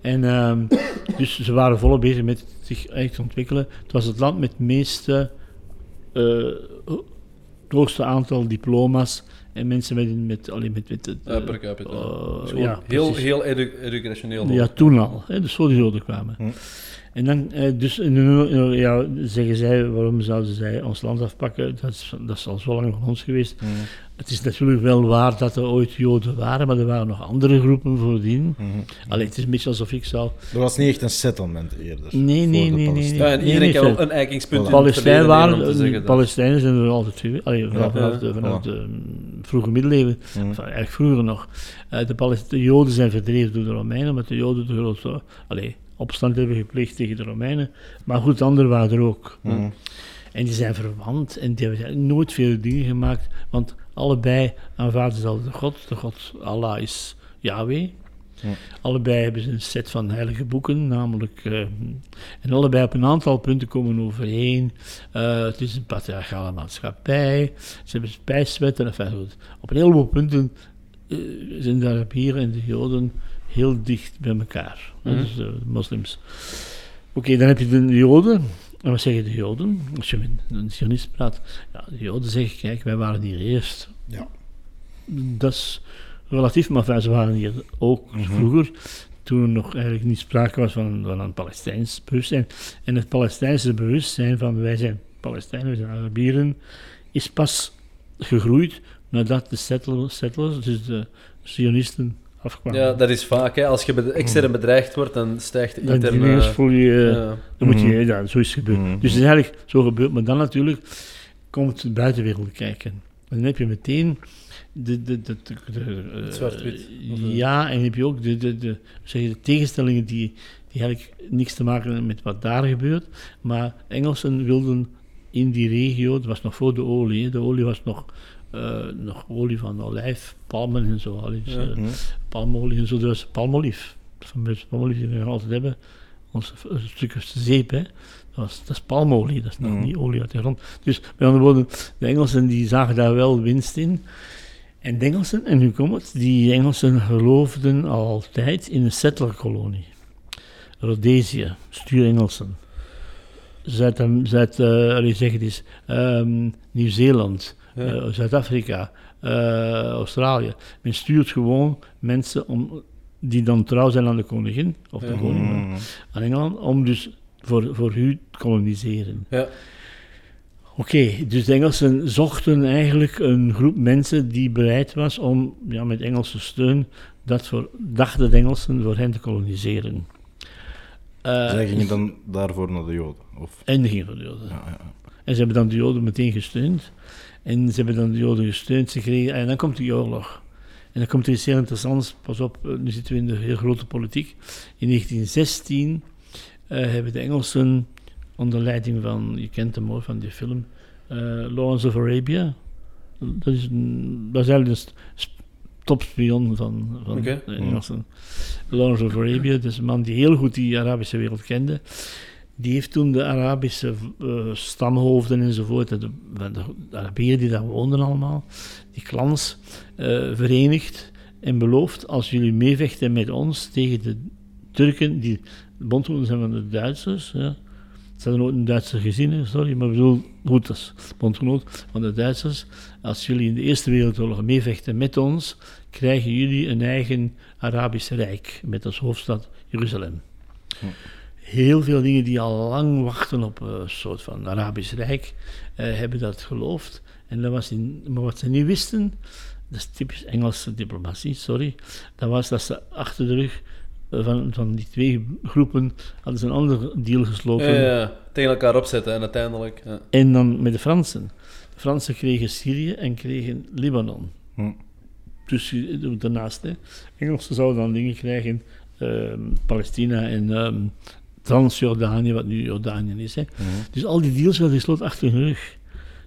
En ehm, dus ze waren volop bezig met zich eigenlijk te ontwikkelen. Het was het land met het meeste, eh, het hoogste aantal diploma's en mensen met, met, alleen met, met het, Eh, per capita. eh, Dus ja, heel, precies. heel edu educationeel. Ja, toen al. Hè, dus voor de Joden kwamen. Hm. En dan, eh, dus eh, ja, zeggen zij, waarom zouden zij ons land afpakken? Dat is, dat is al zo lang van ons geweest. Mhm. Het is natuurlijk wel waar dat er ooit Joden waren, maar er waren nog andere groepen voordien. Mhm. Allee, het is een beetje alsof ik zou... Er was niet echt een settlement eerder. Nee, nee, voor de nee, nee, Palestijnen. Ja, en iedereen kan wel een eikingspunt Palestijn waren, Palestijnen zijn er altijd geweest. Allee, vanaf, Ja. vanaf de, vanaf de mm, vroege middeleeuwen, of eigenlijk vroeger nog. Eh, de, Joden zijn verdreven door de Romeinen, omdat de Joden de grootste allee, opstand hebben gepleegd tegen de Romeinen. Maar goed, anderen waren er ook. Mhm. En die zijn verwant en die hebben nooit veel dingen gemaakt, want allebei aanvaarden dezelfde God. De God Allah is Yahweh. Ja. Allebei hebben ze een set van heilige boeken, namelijk. eh, en allebei op een aantal punten komen overeen. Eh, het is een patriarchale maatschappij, ze hebben spijswetten. Enfin, goed. Op een heleboel punten eh, zijn de Arabieren en de Joden heel dicht bij elkaar. Dus de moslims. Oké, dan heb je de Joden. En wat zeggen de Joden? Als je met een Zionist praat, ja, de Joden zeggen: kijk, wij waren hier eerst. Ja. Dat is relatief, maar ze waren hier ook Mhm. vroeger, toen er nog eigenlijk niet sprake was van, van een Palestijns bewustzijn. En het Palestijnse bewustzijn van wij zijn Palestijnen, wij zijn Arabieren, is pas gegroeid nadat de settlers, settlers dus de Zionisten, afkwamen. Ja, dat is vaak. Hè. Als je bed- extern bedreigd wordt, dan stijgt de dan interne... ineens voel je, eh, ja. dan moet je, ja, zo is het gebeurd. Mhm. Dus het is eigenlijk zo gebeurd, maar dan natuurlijk komt de buitenwereld kijken. En dan heb je meteen de, de, de, de, de, eh, Het zwart-wit, of, eh? ja, en dan heb je ook de, de, de, zeg je, de tegenstellingen die, die eigenlijk niks te maken hebben met wat daar gebeurt. Maar Engelsen wilden in die regio, dat was nog voor de olie, hè, de olie was nog, eh, nog olie van olijf, palmen en zo. Ja. eh, Mhm. palmolie en zo, dus palmolief. Van de palmolief die we altijd hebben. Ons een stukje zeep, hè. Dat, was, dat is palmolie, dat is nog Mhm. niet olie uit de grond. Dus met andere woorden, de Engelsen die zagen daar wel winst in. En de Engelsen, en nu komt het, die Engelsen geloofden altijd in een settlerkolonie. Rhodesië, stuur Engelsen. Zuid, Zuid uh, allee, zeg het eens, ehm, Nieuw-Zeeland, Ja. eh, Zuid-Afrika, eh, Australië. Men stuurt gewoon mensen om, die dan trouw zijn aan de koningin, of de Ja. koning, Mhm. aan Engeland, om dus voor, voor u te koloniseren. Ja. Oké, dus de Engelsen zochten eigenlijk een groep mensen die bereid was om ja, met Engelse steun dat voor, dachten de Engelsen voor hen te koloniseren. Eh, Zij gingen dan daarvoor naar de Joden. Of... En de gingen voor de Joden. Ja, ja. En ze hebben dan de Joden meteen gesteund. En ze hebben dan de Joden gesteund. Ze kregen, en dan komt die oorlog. En dan komt er iets heel interessants. Pas op, eh, nu zitten we in de heel grote politiek. In 1916 eh, hebben de Engelsen onder leiding van, je kent hem hoor, van die film, eh, Lawrence of Arabia. Dat is, een, dat is eigenlijk een sp- topspion van, van de Engelsen. Lawrence of Arabia, dat is een man die heel goed die Arabische wereld kende. Die heeft toen de Arabische eh, stamhoofden enzovoort, de, de, Arabieren die daar woonden allemaal, die clans, eh, verenigd en beloofd, als jullie meevechten met ons tegen de Turken, die de bondgenoten zijn van de Duitsers. Ja. Ze nooit een Duitser gezien, hè, sorry, maar ik bedoel, goed, is bondgenoot van de Duitsers. Als jullie in de Eerste Wereldoorlog meevechten met ons, krijgen jullie een eigen Arabisch Rijk, met als hoofdstad Jeruzalem. Heel veel dingen die al lang wachten op een soort van Arabisch Rijk, eh, hebben dat geloofd. En dat was in, maar wat ze niet wisten, dat is typisch Engelse diplomatie, sorry, dat was dat ze achter de rug eh, van, van die twee groepen hadden ze een ander deal gesloten. Ja, ja, tegen elkaar opzetten en uiteindelijk. Ja. En dan met de Fransen. De Fransen kregen Syrië en kregen Libanon. Hm. Dus je- daarnaast, hè. Engelsen zouden dan dingen krijgen, ehm, Palestina en ehm, Transjordanië, wat nu Jordanië is. Hè. Dus al die deals werden gesloten achter hun rug.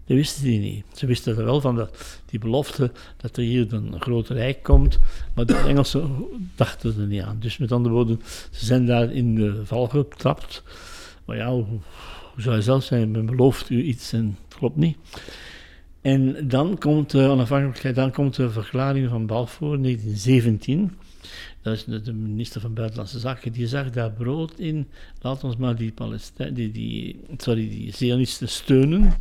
Dat wisten die niet. Ze wisten er wel van dat, die belofte dat er hier een groot rijk komt, maar de Engelsen dachten er niet aan. Dus met andere woorden, ze zijn daar in de val getrapt. Maar ja, hoe, hoe zou je zelf zijn? Men belooft u iets en het klopt niet. En dan komt de onafhankelijkheid, dan komt de verklaring van Balfour in 1917. Dat is de, minister van Buitenlandse Zaken, die zag daar brood in. Laat ons maar die, Palestijn, die, die, sorry, die Zionisten steunen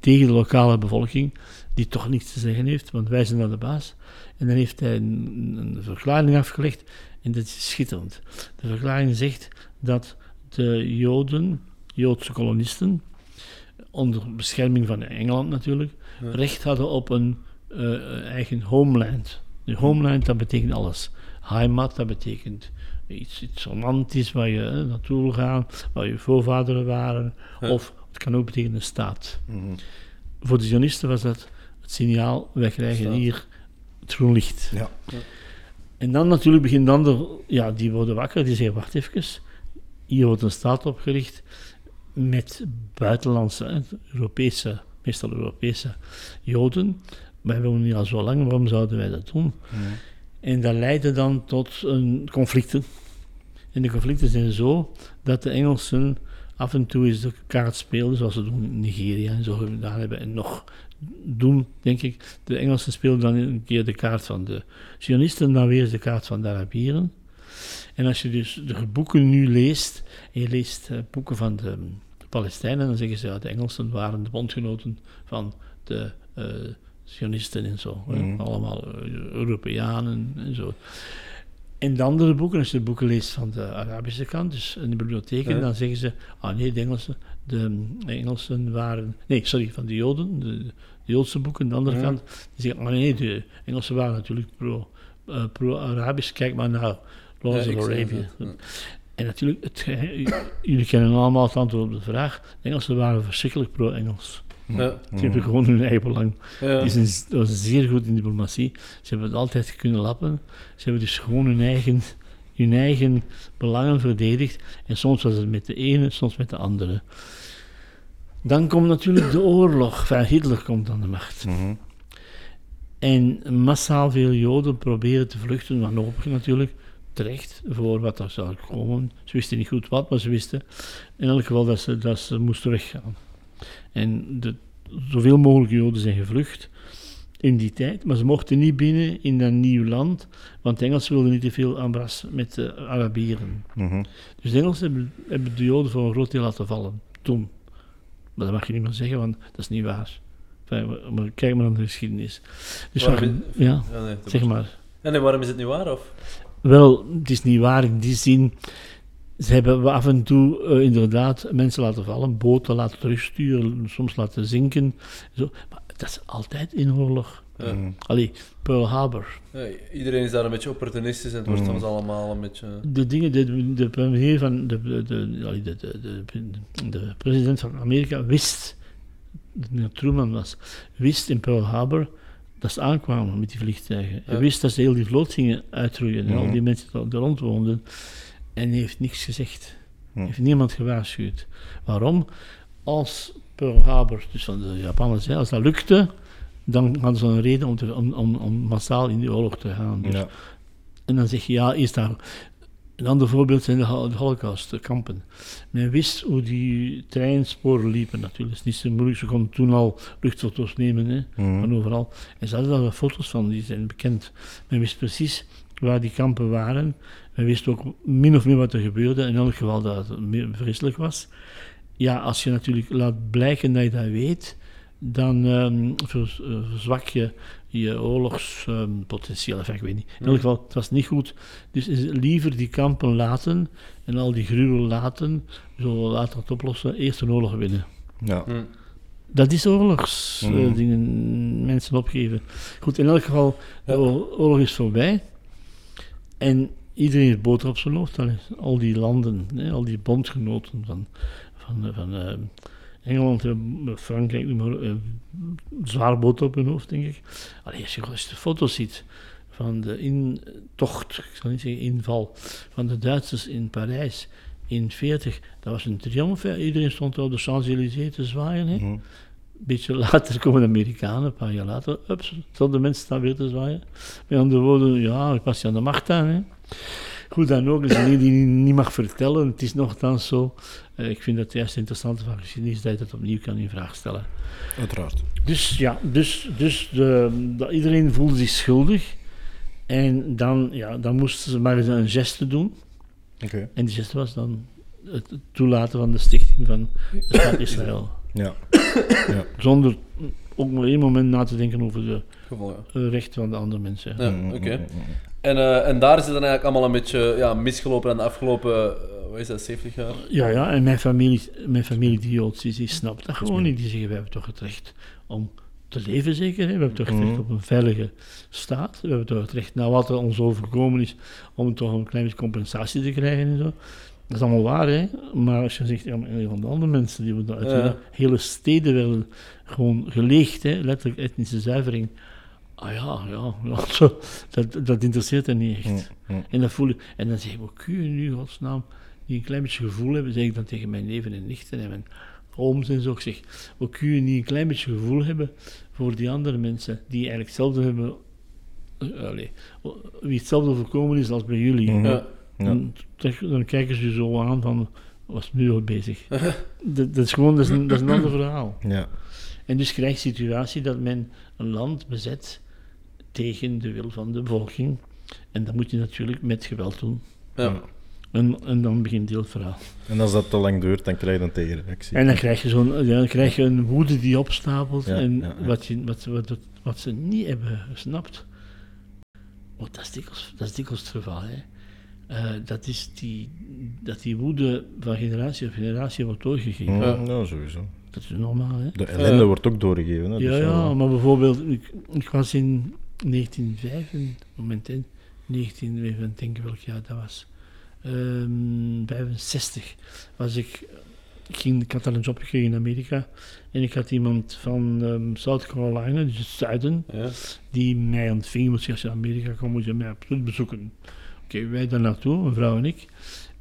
tegen de lokale bevolking, die toch niets te zeggen heeft, want wij zijn dan de baas. En dan heeft hij een, een verklaring afgelegd, en dat is schitterend. De verklaring zegt dat de Joden, Joodse kolonisten, onder bescherming van Engeland natuurlijk, recht hadden op een eh, eigen homeland. De homeland, dat betekent alles. Heimat, dat betekent iets, iets romantisch waar je eh, naartoe wil gaan, waar je voorvaderen waren. Of het kan ook betekenen een staat. Mhm. Voor de Zionisten was dat het signaal, wij krijgen Staat. hier het groen licht. Ja. En dan natuurlijk begint dan de, ja, die worden wakker, die zeggen, wacht even, hier wordt een staat opgericht met buitenlandse, hè, Europese, meestal Europese Joden. Wij wonen hier al zo lang, waarom zouden wij dat doen? En dat leidde dan tot een conflicten. En de conflicten zijn zo dat de Engelsen af en toe eens de kaart speelden, zoals ze doen in Nigeria en zo gedaan hebben, en nog doen, denk ik. De Engelsen speelden dan een keer de kaart van de Zionisten, dan weer de kaart van de Arabieren. En als je dus de boeken nu leest, en je leest eh, boeken van de, Palestijnen, dan zeggen ze, ja, de Engelsen waren de bondgenoten van de eh, Zionisten en zo. Mhm. Allemaal eh, Europeanen en zo. En de andere boeken, als je de boeken leest van de Arabische kant, dus in de bibliotheken, Ja. dan zeggen ze, ah nee, de Engelsen, de Engelsen waren, nee, sorry, van de Joden, de, de Joodse boeken, de andere Ja. kant, die zeggen, ah nee, de Engelsen waren natuurlijk pro, eh, pro-Arabisch, kijk maar naar Lawrence Ja, of Arabia. En natuurlijk, het, jullie kennen allemaal het antwoord op de vraag, de Engelsen waren verschrikkelijk pro-Engels. Ja. Ze hebben gewoon hun eigen belang. Ja. Die zijn, dat was zeer goed in diplomatie. Ze hebben het altijd kunnen lappen. Ze hebben dus gewoon hun eigen, hun eigen belangen verdedigd. En soms was het met de ene, soms met de andere. Dan komt natuurlijk de oorlog. Enfin, Hitler komt aan de macht. Mhm. En massaal veel Joden proberen te vluchten, wanhopig natuurlijk, terecht voor wat er zou komen. Ze wisten niet goed wat, maar ze wisten in elk geval dat ze, dat ze moesten weggaan. En de, zoveel mogelijk Joden zijn gevlucht in die tijd, maar ze mochten niet binnen in dat nieuw land, want de Engelsen wilden niet te veel aanbras met de Arabieren. Mhm. Dus de Engelsen hebben, hebben de Joden voor een groot deel laten vallen, toen. Maar dat mag je niet meer zeggen, want dat is niet waar. Enfin, maar- maar kijk maar naar de geschiedenis. Dus Waarom ja, Ja, nee, dat zeg maar. Ja, nee, waarom is het niet waar? Of? Wel, het is niet waar in die zin. Ze hebben af en toe eh, inderdaad mensen laten vallen, boten laten terugsturen, soms laten zinken. Zo. Maar dat is altijd in oorlog. Ja. Mhm. Allee, Pearl Harbor. Ja, iedereen is daar een beetje opportunistisch en het wordt Mm. soms allemaal een beetje... De dingen, de, de premier van, de, de, de, de, de, de, de president van Amerika wist, dat Truman was, wist in Pearl Harbor dat ze aankwamen met die vliegtuigen. Hij Ja. wist dat ze heel die vloot gingen uitroeien en al Mhm. die mensen die er rond woonden. En hij heeft niks gezegd. Hm. heeft niemand gewaarschuwd. Waarom? Als Pearl Harbor, dus van de Japanners, hè, als dat lukte, dan hadden ze een reden om, te, om, om, om massaal in die oorlog te gaan. Dus Ja. en dan zeg je, ja, is daar... Een ander voorbeeld zijn de, hol- de holocaust, de kampen. Men wist hoe die treinsporen liepen natuurlijk. Het is niet zo moeilijk, ze konden toen al luchtfoto's nemen, hè, Mhm. van overal. En ze hadden daar foto's van, die zijn bekend. Men wist precies waar die kampen waren. We wisten ook min of meer wat er gebeurde. In elk geval dat het meer vreselijk was. Ja, als je natuurlijk laat blijken dat je dat weet, dan ehm, eh, verzwak je je oorlogspotentieel. Enfin, ik weet niet. In elk geval, het was niet goed. Dus is het liever die kampen laten en al die gruwel laten, zo laten het oplossen, eerst een oorlog winnen. Ja. Dat is oorlogs, eh, dingen, mensen opgeven. Goed, in elk geval, de oor- oorlog is voorbij. En iedereen heeft boter op zijn hoofd. Al die landen, hè, al die bondgenoten van, van, eh, van eh, Engeland, eh, Frankrijk, maar, eh, zwaar boter op hun hoofd, denk ik. Allee, als je de foto's ziet van de intocht, ik zal niet zeggen inval, van de Duitsers in Parijs in 40, dat was een triomf. Iedereen stond op de Champs-Élysées te zwaaien. Hè. Mhm. Beetje later komen de Amerikanen, een paar jaar later, ups, de mensen staan weer te zwaaien. Met andere woorden, ja, ik was je aan de macht aan. Hè. Goed, dan ook, dat is een ding die je niet mag vertellen. Het is nogthans zo. Eh, ik vind dat het juist interessante van geschiedenis dat je dat opnieuw kan in vraag stellen. Uiteraard. Dus ja, dus, dus de, dat iedereen voelde zich schuldig. En dan, ja, dan moesten ze maar eens een geste doen. Oké. En die geste was dan het toelaten van de stichting van de staat Israël. Ja. Zonder ook maar één moment na te denken over de ja. eh, rechten van de andere mensen. Ja, Mm, oké. mm, mm, mm. En, eh, en daar is het dan eigenlijk allemaal een beetje ja, misgelopen aan de afgelopen, eh, wat is dat, 70 jaar? Ja, ja, en mijn familie, mijn familie die Joods is, die snapt dat gewoon niet. Die zeggen, we hebben toch het recht om te leven zeker, hè? we hebben toch het recht op een veilige staat, we hebben toch het recht, na wat er ons overkomen is, om toch een klein beetje compensatie te krijgen en zo. Dat is allemaal waar, hè? maar als je zegt, ja, maar van de andere mensen, die uit Ja. hele steden werden gewoon geleegd, hè? letterlijk etnische zuivering. Ah ja, ja, dat, dat interesseert hen niet echt. Mm, mm. En dat voel ik. En dan zeg ik, hoe kun je nu, godsnaam, die een klein beetje gevoel hebben, zeg ik dan tegen mijn neven en nichten en mijn ooms en zo. Ik zeg, hoe kun je niet een klein beetje gevoel hebben voor die andere mensen die eigenlijk hetzelfde hebben, allee, wie hetzelfde overkomen is als bij jullie. Mhm. Ja. Ja. Dan, kijken ze je zo aan van, was nu al bezig? dat, dat is gewoon, dat is een, dat is een ander verhaal. Ja. En dus krijg je situatie dat men een land bezet tegen de wil van de bevolking. En dat moet je natuurlijk met geweld doen. Ja. En, en dan begint heel het verhaal. En als dat te lang duurt, dan krijg je een tegenreactie. En dan krijg je, zo'n, ja, dan krijg je een woede die opstapelt. Ja, en ja. Wat, je, wat, wat, wat ze niet hebben gesnapt. Want dat is dikwijls, dat is dikwijls het geval. Hè. Eh, dat is die, dat die woede van generatie op generatie wordt doorgegeven. Ja. ja, sowieso. Dat is normaal. Hè. De ellende wordt ook doorgegeven. Hè, Ja, dus ja, maar bijvoorbeeld, ik, ik was in 1905, moment in 19, even denken welk jaar dat was, Ehm 65, was ik, ik, ging, ik had al een job gekregen in Amerika en ik had iemand van ehm, South Carolina, dus het zuiden, Ja. die mij ontving, want als je naar Amerika komt, moet je mij absoluut bezoeken. Wij daar naartoe, mijn vrouw en ik.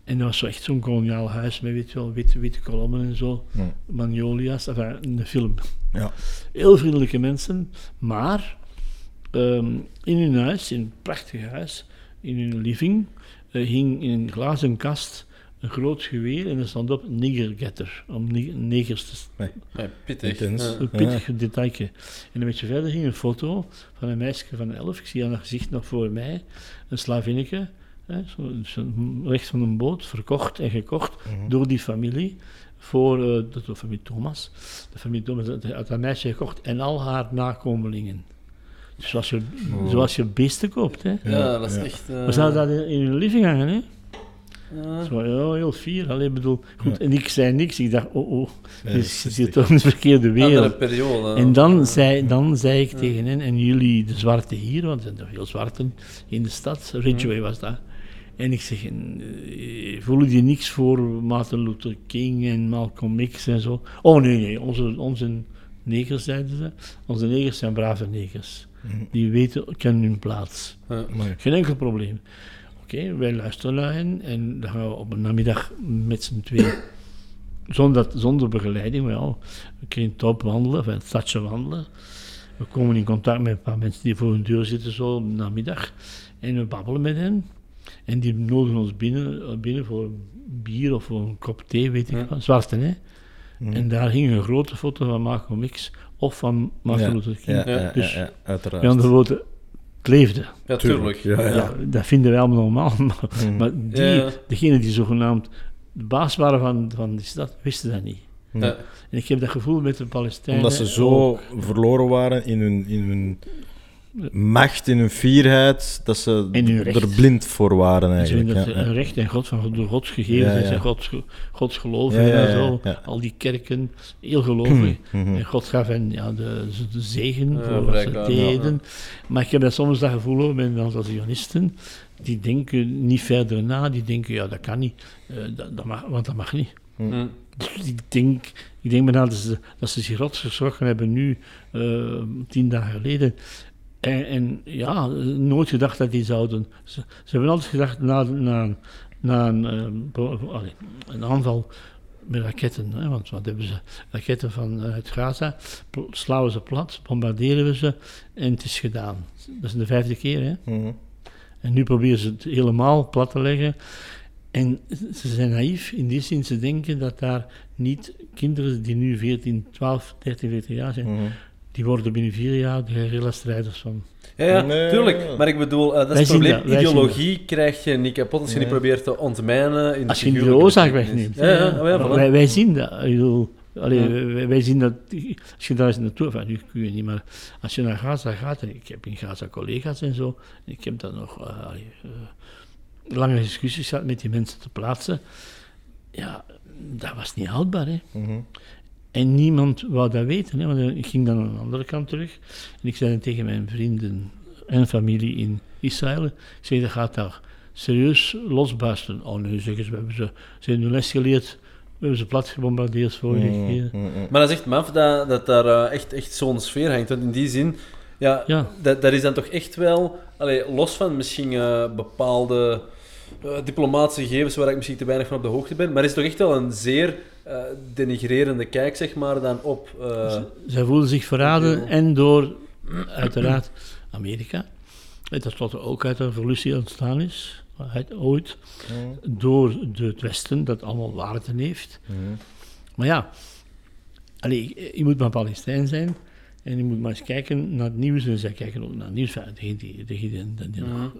En dat was zo echt zo'n koloniaal huis met weet je wel, witte, witte kolommen en zo. Ja. Magnolia's, enfin, een film. Ja. Heel vriendelijke mensen, maar ehm, in hun huis, in een prachtig huis, in hun living, eh, hing in een glazen kast een groot geweer en er stond op niggergetter, om negers te Ja, pittig. Een pittig detailje. En een beetje verder ging een foto van een meisje van elf. Ik zie haar gezicht nog voor mij. Een slavinneke. Hè, zo, zo recht van een boot, verkocht en gekocht Mhm. door die familie. Voor eh, de, de familie Thomas. De familie Thomas had had dat meisje gekocht en al haar nakomelingen. Dus zoals je, Oh. zoals je beesten koopt. Hè. Ja, dat is ja. echt... eh, We zouden dat in, in hun living hangen. Hè. ja. Zo, ja, heel fier. Allee, bedoel, goed. En ik zei niks. Ik dacht, oh, oh, je zit toch in de verkeerde wereld. Andere periode. En dan zei, dan zei ik tegen hen, en jullie de zwarte hier, want er zijn toch veel zwarten in de stad, Ridgeway was dat. En ik zeg, eh, voelen die niks voor Martin Luther King en Malcolm X en zo? Oh nee, nee, onze, onze negers, zeiden ze, onze negers zijn brave negers. Die weten, kennen hun plaats. Ja. Maar, Geen enkel probleem. Oké, wij luisteren naar hen en dan gaan we op een namiddag met z'n twee, zonder, zonder begeleiding, wel, we kunnen top wandelen, het stadje wandelen. We komen in contact met een paar mensen die voor hun deur zitten zo namiddag en we babbelen met hen. En die nodigen ons binnen, eh, binnen voor een bier of voor een kop thee, weet ik Ja. wat. Zwarte, hè? Mhm. En daar hing een grote foto van Malcolm X of van Martin ja, Luther King. ja, ja, ja, Dus- ja, uiteraard. Met andere woorden, het Ja, tuurlijk. Ja, ja. Ja, dat vinden wij allemaal normaal. Maar, Mhm. maar die, Ja. degenen die zogenaamd de baas waren van, van die stad, wisten dat niet. Ja. En ik heb dat gevoel met de Palestijnen. Omdat ze zo ook. verloren waren in hun, in hun macht, in hun fierheid, dat ze er blind voor waren Ze eigenlijk. vinden dat Ja, ja. een recht en God van door God gegeven Ja, zijn. Gods, Gods geloven Ja, ja, en zo. ja. Al die kerken, heel gelovig. Mhm. En God gaf hen ja, de, de zegen Ja, voor wat ze deden. Maar ik heb dat soms dat gevoel ook met een aantal Zionisten. Die denken niet verder na. Die denken, ja, dat kan niet. eh, dat, dat mag, want dat mag niet. Hm. Dus ik denk, ik denk bijna dat ze, dat ze zich rots geschrokken hebben nu, eh, tien dagen geleden. En, en ja, nooit gedacht dat die zouden. Ze, ze hebben altijd gedacht na, na, na een, eh, een aanval met raketten. Hè, want wat hebben ze? Raketten vanuit Gaza, pl- slaan ze plat, bombarderen we ze en het is gedaan. Dat is de vijfde keer. Hè? Mhm. En nu proberen ze het helemaal plat te leggen. En ze zijn naïef in die zin, ze denken dat daar niet kinderen die nu 14, 12, 13, 14 jaar zijn, Mhm. Die worden binnen vier jaar de guerrilla-strijders van. Ja, ja Nee, tuurlijk. Maar ik bedoel, eh, dat Wij is het probleem. dat, Ideologie krijg je niet kapot als je Nee. niet probeert te ontmijnen. In de Als je de oorzaak wegneemt. Ja, ja, oh ja, voilà. wij, wij zien dat. Ik bedoel, allee, Ja. wij, zien dat, als je daar eens naartoe, enfin, nu kun je niet, maar als je naar Gaza gaat, en ik heb in Gaza collega's en zo, en ik heb dan nog eh, allee, eh, lange discussies gehad met die mensen te plaatsen, ja, dat was niet houdbaar, hè. Mhm. En niemand wou dat weten, hè, want ik ging dan aan de andere kant terug. En ik zei dan tegen mijn vrienden en familie in Israël, ik zeg, dat gaat daar serieus losbarsten. Oh nee, zeggen ze, we hebben ze, ze hebben hun les geleerd, we hebben ze plat gebombardeerd vorige Mhm. keer. Mhm. Maar dat is echt maf dat, dat daar eh, echt, echt zo'n sfeer hangt. Want in die zin, ja, Ja. Dat, dat is dan toch echt wel, allee, los van misschien eh, bepaalde eh, diplomatische gegevens waar ik misschien te weinig van op de hoogte ben, maar is toch echt wel een zeer eh, denigrerende kijk, zeg maar, dan op... eh, Zij voelden zich verraden en door, uiteraard, Amerika. Dat tenslotte ook uit een revolutie ontstaan is, uit, ooit, door de, het Westen, dat allemaal waarde heeft. Mhm. Maar ja, allee, je moet maar Palestijn zijn en je moet maar eens kijken naar het nieuws. En zij kijken ook naar het nieuws. Enfin, degenen die, degenen die, die nog,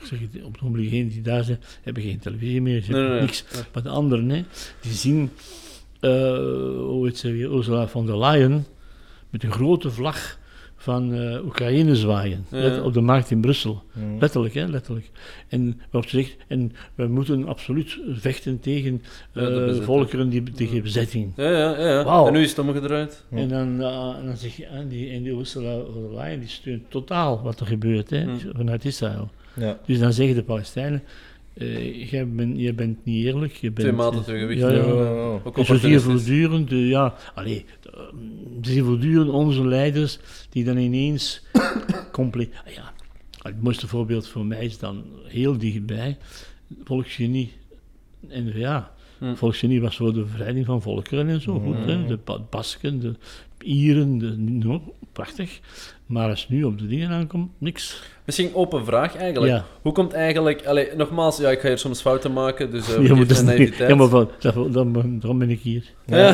ik zeg het, op het ogenblik die daar zijn, hebben geen televisie meer, ze Nee, hebben nee, nee. niks. Maar de anderen, hè, die zien, eh hoe heet ze weer, Ursula von der Leyen, met een grote vlag van eh, Oekraïne zwaaien, Ja. let- op de markt in Brussel. Mhm. Letterlijk, hè, letterlijk. En waarop ze zegt, en we moeten absoluut vechten tegen Ja, de bezetter. volkeren die tegen bezetting. ja, ja, ja. En nu is het omgedraaid. En dan, eh, en dan zeg je, en die, en die Ursula von der Leyen die steunt totaal wat er gebeurt hè, Hmm. vanuit Israël. Ja. Dus dan zeggen de Palestijnen, eh, jij, bent, jij bent niet eerlijk. Je bent, Twee maten eh, twee gewicht. Ja, ja. Ja. Ook En zo zie je opportunistisch. voortdurend, ja, allee, voortdurend onze leiders die dan ineens compleet. ah ja, het mooiste voorbeeld voor mij is dan heel dichtbij, Volksgenie, N-VA. Hm. Volksgenie was voor de bevrijding van volkeren en zo, goed, hè? de Ba- Basken, de Ieren, de, no, prachtig. Maar als het nu op de dingen aankomt, niks. Misschien open vraag eigenlijk. Ja. Hoe komt eigenlijk... Allee, nogmaals, ja, ik ga hier soms fouten maken, dus uh, Ja, maar, dat is ja, maar van, dat, dan, daarom ben ik hier. Ja.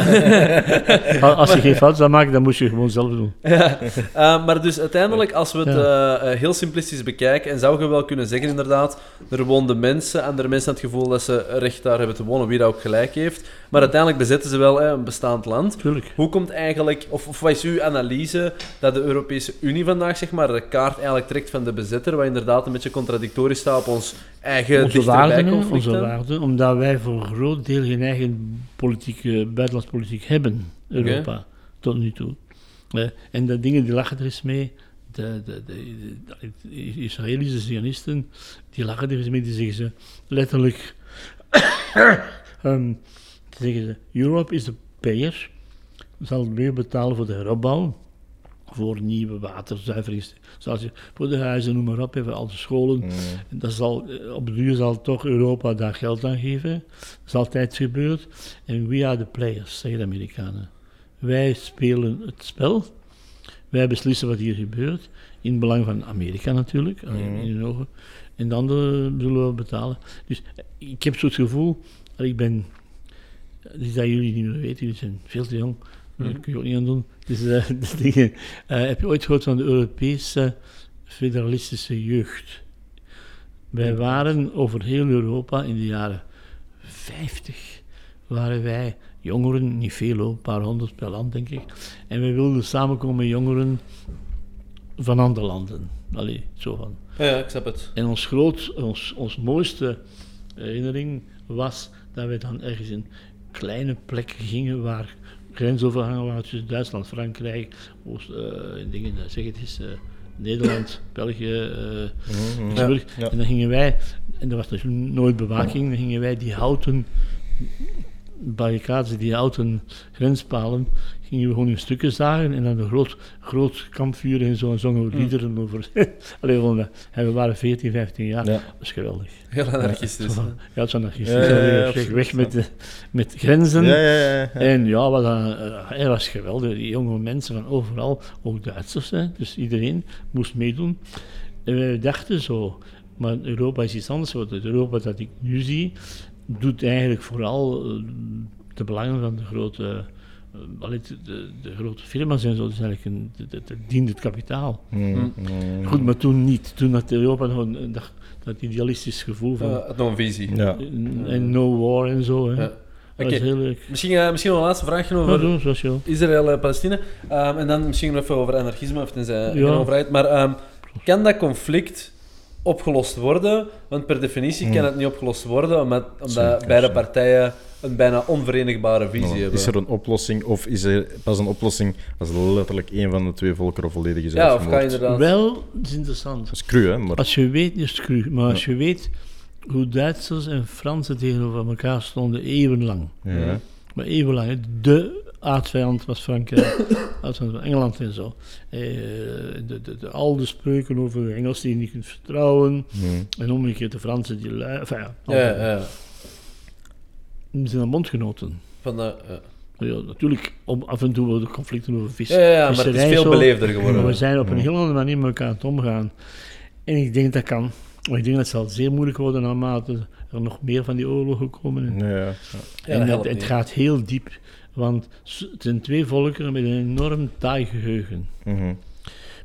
Als je geen fout zou maken, dan moet je gewoon zelf doen. Ja, eh, maar dus uiteindelijk, als we het eh, heel simplistisch bekijken, en zou je wel kunnen zeggen inderdaad, er woonden mensen, andere mensen hadden het gevoel dat ze recht daar hebben te wonen, wie dat ook gelijk heeft. Maar uiteindelijk bezetten ze wel een bestaand land. Tuurlijk. Hoe komt eigenlijk, of, of wat is uw analyse, dat de Europese Unie vandaag zeg maar, de kaart eigenlijk trekt van de bezetter, wat inderdaad een beetje contradictorisch staat op ons eigen onze waarden, onze waarden, omdat wij voor een groot deel geen eigen politieke, buitenlandspolitiek hebben, Europa, tot nu toe. Eh, en de dingen die lachen er eens mee. De, de, de, de, de Israëlische Zionisten, die lachen er eens mee, die zeggen ze letterlijk, ehm, die zeggen ze, Europe is de payer, zal meer betalen voor de heropbouw, voor nieuwe waterzuiveringsstations, voor de huizen, noem maar op, voor al de scholen. Mhm. Dat zal, eh, op de duur zal toch Europa daar geld aan geven. Dat is altijd gebeurd. En we are the players, zeggen de Amerikanen. Wij spelen het spel. Wij beslissen wat hier gebeurt. In het belang van Amerika natuurlijk, Mhm. in hun ogen. En de anderen zullen we betalen. Dus eh, ik heb zo het gevoel, ik ben, dat is dat jullie niet meer weten, jullie zijn veel te jong. Daar Mhm. kun je ook niet aan doen. Dus, eh, de dingen, eh, heb je ooit gehoord van de Europese federalistische jeugd. Wij waren over heel Europa in de jaren 50, waren wij jongeren, niet veel hoor, een paar honderd per land denk ik. En we wilden samenkomen met jongeren van andere landen. Allee, zo van. Ja, ja, ik snap het. En ons, groot, ons, ons mooiste herinnering was dat we dan ergens in kleine plekken gingen waar grensovergangen waren tussen Duitsland, Frankrijk, Oost, eh, dingen, zeg het eens, eh, Nederland, België, eh, Luxemburg. ja. En dan gingen wij, en er was dus nooit bewaking, dan gingen wij die houten barricades, die houten grenspalen, gingen we gewoon in stukken zagen en dan een groot, groot kampvuur en zo en zongen we liederen over. Allee, dat. en we waren 14, 15 jaar. Ja. Dat is geweldig. Heel anarchistisch. Ja, het is anarchistisch. Ja, weg met, de, met grenzen. En ja, wat eh, hij was geweldig. Die jonge mensen van overal, ook Duitsers, hè, dus iedereen moest meedoen. En wij dachten zo, maar Europa is iets anders. Want het Europa dat ik nu zie, doet eigenlijk vooral eh, de belangen van de grote, eh, de, de, de grote firma's en zo. Dus eigenlijk een, de, de, de- dient het kapitaal. Mm, mm. Goed, maar toen niet. Toen had Europa nog een, dat, dat idealistisch gevoel van Eh, een visie. Ja. en, no war en zo. Hè. Ja. Is heel leuk. Misschien, eh, misschien nog een laatste vraagje over. Israël en Palestina. Ehm, en dan misschien nog even over anarchisme, of tenzij je Ja. overheid. Maar ehm, kan dat conflict opgelost worden? Want per definitie kan het niet opgelost worden, omdat, omdat beide partijen een bijna onverenigbare visie hebben. Is er een oplossing of is er pas een oplossing als letterlijk één van de twee volkeren volledig is ja, of ga je inderdaad... Wel, het is interessant. Dat is cru, hè? Maar Als je weet, is het cru, maar als je weet hoe Duitsers en Fransen tegenover elkaar stonden eeuwenlang. ja. Maar eeuwenlang. De aardvijand was Frankrijk, aardvijand van Engeland en zo. Eh, de, de, de, al de spreuken over de Engelsen die je niet kunt vertrouwen. Mm. En omgekeerd de Fransen die. Enfin, ja, Ja, ja. Die zijn dan bondgenoten. Van de, ja. Ja, natuurlijk, om, af en toe worden conflicten over vis. Ja, ja, maar het is veel zo. beleefder geworden. Maar we zijn op een heel andere manier met elkaar aan het omgaan. En ik denk dat kan. Maar ik denk dat het zal zeer moeilijk worden naarmate er nog meer van die oorlogen komen. Ja, en dat het, het gaat heel diep. Want het zijn twee volkeren met een enorm taai geheugen. Mhm.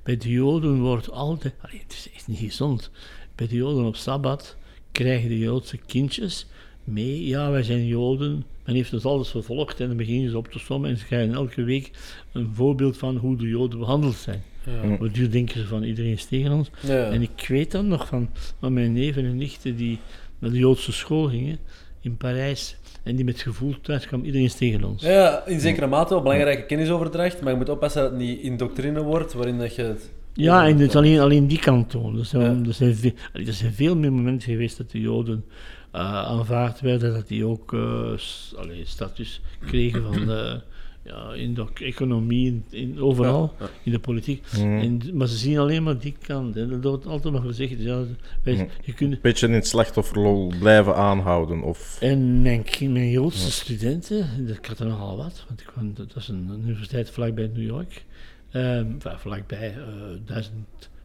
Bij de Joden wordt altijd... Allee, het is echt niet gezond. Bij de Joden op Sabbat krijgen de Joodse kindjes mee. Ja, wij zijn Joden. Men heeft dus alles vervolgd en dan beginnen ze op te sommen en ze krijgen elke week een voorbeeld van hoe de Joden behandeld zijn. Ja. Want nu denken ze van iedereen is tegen ons. Ja. En ik weet dan nog van, van mijn neven en nichten die naar de Joodse school gingen in Parijs en die met gevoel thuis kwamen, iedereen is tegen ons. Ja, in zekere mate wel belangrijke kennisoverdracht, maar je moet oppassen dat het niet in doctrine wordt, waarin dat je het... Ja, en het is alleen, alleen die kant toon. Er zijn, Ja. er, zijn veel, er zijn veel meer momenten geweest dat de Joden eh, aanvaard werden, dat die ook allee, status kregen van de, ja, in de economie, in, in- overal, Ja, ja. in de politiek. Mhm. En, maar ze zien alleen maar die kant. En dat wordt altijd nog gezegd. Ja, wij, Mhm. je kunt, Beetje in het slachtofferrol blijven aanhouden. Of... En mijn, mijn Joodse studenten, dat ik had er nogal wat, want ik kwam, dat was een universiteit vlakbij New York. Enfin, vlakbij, eh, duizend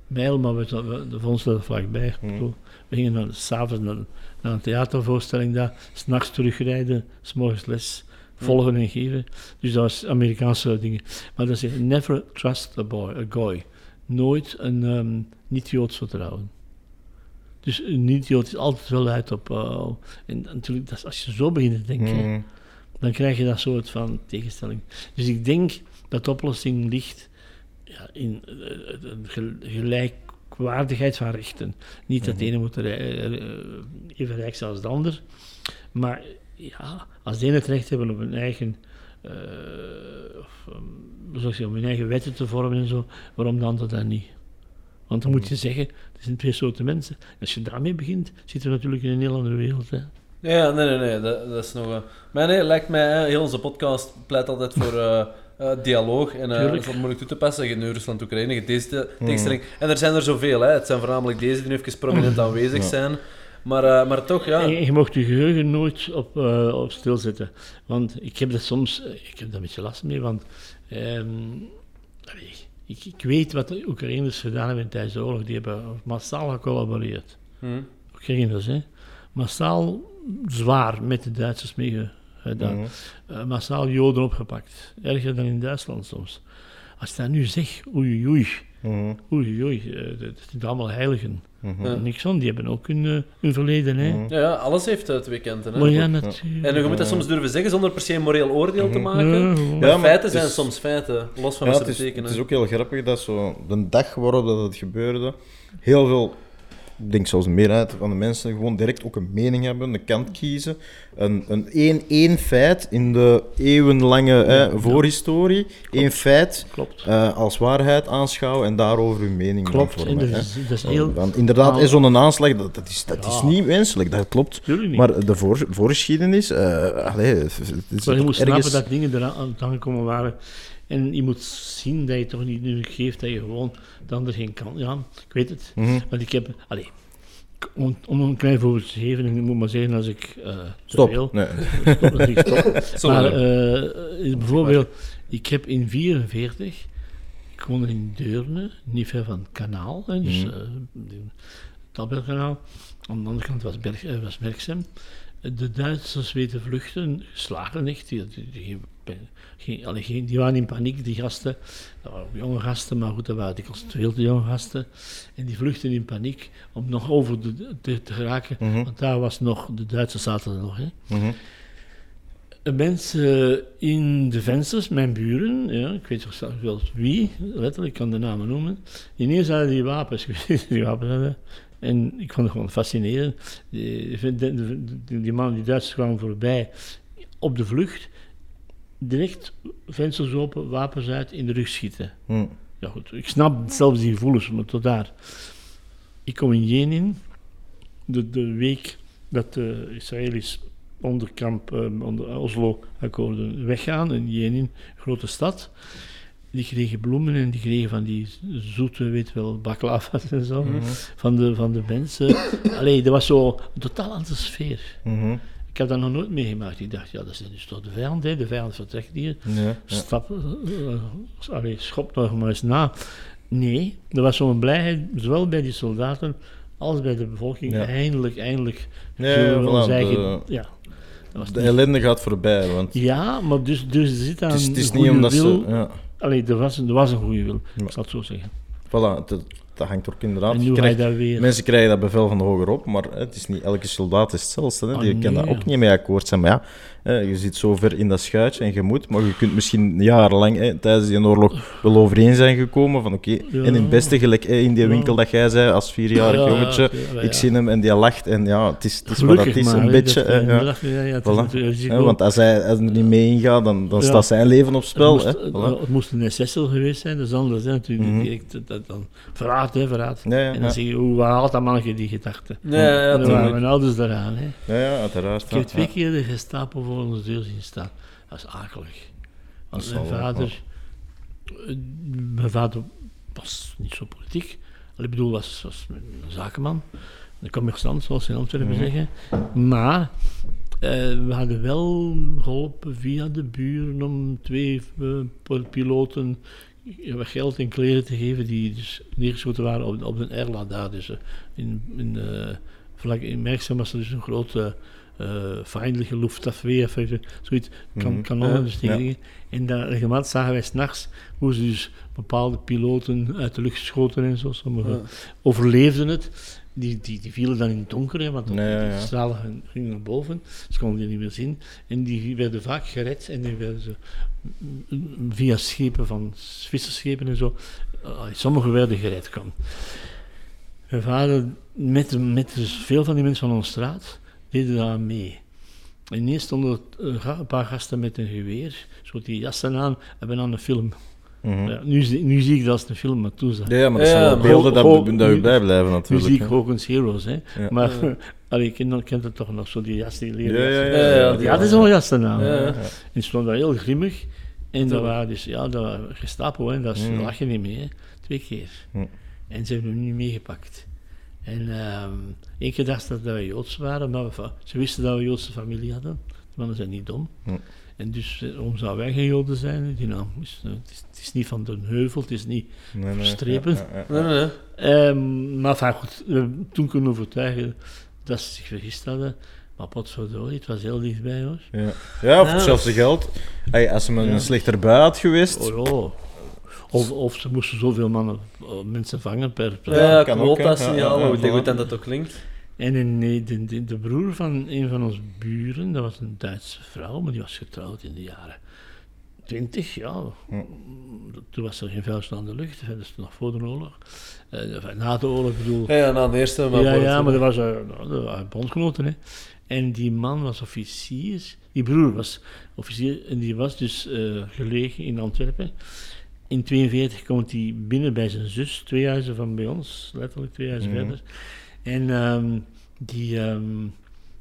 mijl, maar we, we, de ons dat vlakbij. Zo. We gingen dan s'avonds naar, naar een theatervoorstelling daar, s'nachts terugrijden, s'morgens les volgen en geven. Dus dat was Amerikaanse dingen. Maar dat is never trust a boy, a goy. Nooit een ehm, niet-Joods vertrouwen. Dus een niet-Jood is altijd wel uit op... eh, en natuurlijk, dat is, als je zo begint te denken, Mhm. dan krijg je dat soort van tegenstelling. Dus ik denk dat de oplossing ligt ja, in eh, gelijkwaardigheid van rechten. Niet dat de ene moet eh, even rijk zijn als de ander, maar ja, als de ene het recht hebben op hun eigen, eh, of, ehm, om hun eigen wetten te vormen en zo, waarom de ander dat niet? Want dan moet je zeggen, het zijn twee soorten mensen. Als je daarmee begint, zitten we natuurlijk in een heel andere wereld. Hè. Ja, nee, nee, nee, dat, dat is nog... eh, maar nee, lijkt mij, hè, heel onze podcast pleit altijd voor eh, eh, dialoog en eh, dat is moeilijk toe te passen. Rusland-Oekraïne, je hebt deze te- tegenstelling. En er zijn er zoveel, hè. Het zijn voornamelijk deze die nu even prominent aanwezig zijn. Maar, eh, maar toch, ja. Je mocht je geheugen nooit op, eh, op stilzetten. Want ik heb dat soms, eh, ik heb daar een beetje last mee, want ehm, ik, ik weet wat de Oekraïners gedaan hebben tijdens de oorlog. Die hebben massaal gecollaboreerd. Hm. Oekraïners, hè. Massaal zwaar met de Duitsers meegedaan. Mhm. Eh, massaal Joden opgepakt. Erger dan in Duitsland soms. Als je dat nu zegt, oei oei, oei, Mhm, Oei, oei, dat zijn allemaal heiligen. Mhm. Ja. Niks aan, die hebben ook hun, eh, hun verleden. Hè. Mhm. Ja, ja, alles heeft eh, twee kanten. Hè? Maar ja, natuurlijk. En je moet dat soms durven zeggen zonder per se een moreel oordeel te Mhm. maken. Ja, Maar gewoon. Ja, maar feiten het zijn soms feiten, los van Ja, wat het ze is, betekenen. het is ook heel grappig dat zo de dag waarop dat het gebeurde, heel veel, ik denk zelfs de meerderheid van de mensen gewoon direct ook een mening hebben, een kant kiezen. Een, een één, één feit in de eeuwenlange hè, voorhistorie, één feit Klopt. eh, als waarheid aanschouwen en daarover hun mening Klopt. vormen. is, dat is heel... Want inderdaad, Nou, zo'n aanslag, dat, dat, is, dat is niet wenselijk, dat klopt. Maar de voor, voorgeschiedenis, allee, het is Maar je moet snappen dat dingen eraan aan aangekomen waren. En je moet zien dat je toch niet nu geeft dat je gewoon de ander geen kant... Ja, ik weet het. Mhm. Want ik heb... Allee, om, om een klein voorbeeld te geven, en ik moet maar zeggen als ik... te Stop. veel- Nee. Stop, ik stop. Maar eh, bijvoorbeeld, ik heb in 44, ik woonde in Deurne, niet ver van het kanaal, hè, dus Mhm. eh, het Tabelkanaal. Aan de andere kant was, Berg, eh, was Merksem. De Duitsers weten vluchten, geslagen echt. Die, die, die, geen, allee, geen, die waren in paniek, die gasten. Dat waren ook jonge gasten, maar goed, dat waren dikwijls veel te jonge gasten. En die vluchten in paniek om nog over de, de- te geraken. Mhm. Want daar was nog, de Duitsers zaten er nog. Hè. Mhm. Mensen in de vensters, mijn buren, ja, ik weet zelfs wel wie, letterlijk, ik kan de namen noemen. Ineens hadden die wapens, ik weet niet die wapens hadden. En ik vond het gewoon fascinerend. Die, die, die man, die Duitsers kwamen voorbij op de vlucht. Direct vensters open, wapens uit, in de rug schieten. Mhm. Ja goed, ik snap zelfs die gevoelens, maar tot daar. Ik kom in Jenin, de, de week dat de Israëli's onder kamp, eh, onder Oslo-akkoorden weggaan, in Jenin, grote stad. Die kregen bloemen en die kregen van die zoete, weet wel, baklava's en zo, van, de, van de mensen. Allee, dat was zo een totaal andere sfeer. Mhm. Ik heb dat nog nooit meegemaakt. Ik dacht, ja, dat is dus toch de vijand, hè? de vijand vertrekt hier. Stap, eh, allee, schop nog maar eens na. Nee, er was zo'n blijheid, zowel bij die soldaten als bij de bevolking. Ja. Eindelijk, eindelijk. Voilà, ons eigen- de- ja, De niet- ellende gaat voorbij, want ja, maar dus, dus er zit aan het is, het is niet omdat wil. ze... Ja, Allee, er was, er was een goede wil, Ja. ik zal het zo zeggen. voilà, het, dat hangt ook inderdaad. en Je nu ga je krijgt- dat weer... mensen krijgen dat bevel van hoger op, maar hè, het is niet elke soldaat is hetzelfde. Hè. Ah, Die kan daar ook niet mee akkoord zijn. Maar ja, hè, je zit zo ver in dat schuitje en je moet, maar je kunt misschien jarenlang hè, tijdens die oorlog wel overeen zijn gekomen van oké, Ja. en in het beste gelijk hè, in die Ja. winkel dat jij zei als vierjarig Ja, jongetje, ja, ja, ik ja. zie hem en die lacht en ja, het is, het is wat Gelukkig het is, maar, een beetje. dat- hè, ja. Voilà. want als hij, als hij er niet mee ingaat, dan, dan Ja. staat zijn leven op spel. Het moest, hè. het, Voilà. het moest een SS'er geweest zijn, dat is anders. Hè, natuurlijk. Direct, dat, dat, dan, verraad, hè, verraad. Ja, ja, en dan ja. zeg je, hoe waar haalt dat mannetje die gedachte? Ja, ja, ja, en dan waren mijn ouders daaraan. Hè. Ja, ja, uiteraard. Ik heb twee ja. keer de Voor onze deur zien staan. Dat is akelig. Want mijn vader, eh, mijn vader was niet zo politiek. Ik bedoel, was, was een zakenman, een commerçant, zoals ze in Antwerpen Mhm. zeggen. Maar eh, we hadden wel geholpen via de buren om twee eh, piloten wat geld en kleren te geven die dus neergeschoten waren op, op de Erla daar. Dus in, in, vlak in Merksem was er dus een grote eh feindelijke Luftwaffe, even zoiets, kan, Mhm. kanonnen. En daar regelmatig zagen wij s'nachts hoe ze dus bepaalde piloten uit de lucht schoten en zo. Sommigen overleefden het. Die, die, die vielen dan in het donker, hè, want ja, die ja. stralen gingen- naar boven. Ze konden die niet meer zien. En die werden vaak gered en die werden ze mm, via schepen van visserschepen en zo. eh, sommigen werden gered. Kwam. Mijn vader, met, met dus veel van die mensen van onze straat, deden daar aan mee. En ineens stonden er een ga- een paar gasten met een geweer, zo die jassen aan, hebben aan een film. Mhm. Ja, nu, zie- nu zie ik dat als een film, maar toen zag Ja, ja, maar dat Ja, zijn wel maar beelden ho- ho- dat, dat u bijblijven nu natuurlijk. zie ik Heroes, hè. Ja. Maar allee, ik ken, kent het toch nog, zo die jas, die leren Ja, ja, jassen. ja, ja, Ja, ja, die hadden zo'n jassen aan. Ja, ja. En die stonden daar heel grimmig. En dat waren dus, ja, dat waren Gestapo, hè, dat is, Mm. daar lach je niet mee, hè. Twee keer. Mm. En ze hebben hem niet meegepakt. En ehm één keer dachten ze dat we Joods waren, maar we- ze wisten dat we Joodse familie hadden. Die mannen zijn niet dom. En dus, eh, waarom zouden wij geen Joden zijn? Die naam is, eh, het, is, het is niet van de heuvel, het is niet Nee, nee, Verstrepen. ja, ja, ja. Nee, nee, nee. Ehm, maar enfin, goed, we hebben toen kunnen overtuigen dat ze zich vergist hadden. Maar potverdorie, het was heel dichtbij hoor. Ja, ja of hetzelfde geld. Hey, als ze met Ja. een slechter bui had geweest, Oh, oh. Of, of ze moesten zoveel mannen, eh, mensen vangen per... per Ja, kan ook, quota's hè. niet Ja, halen, ja, hoe goed dat dat ook klinkt. En nee, de, de, de broer van een van onze buren, dat was een Duitse vrouw, maar die was getrouwd in de jaren 20, ja. Toen was er geen vuist aan de lucht, dat is nog voor de oorlog. Eh, na de oorlog, bedoel... Ja, ja, na de eerste, maar ja, ja, maar dat was eh, nou, bondgenoten. Hè. En die man was officier, die broer was officier, en die was dus eh, gelegen in Antwerpen. In 42 komt hij binnen bij zijn zus, twee huizen van bij ons, letterlijk twee huizen Mhm. verder. En ehm, die, ehm,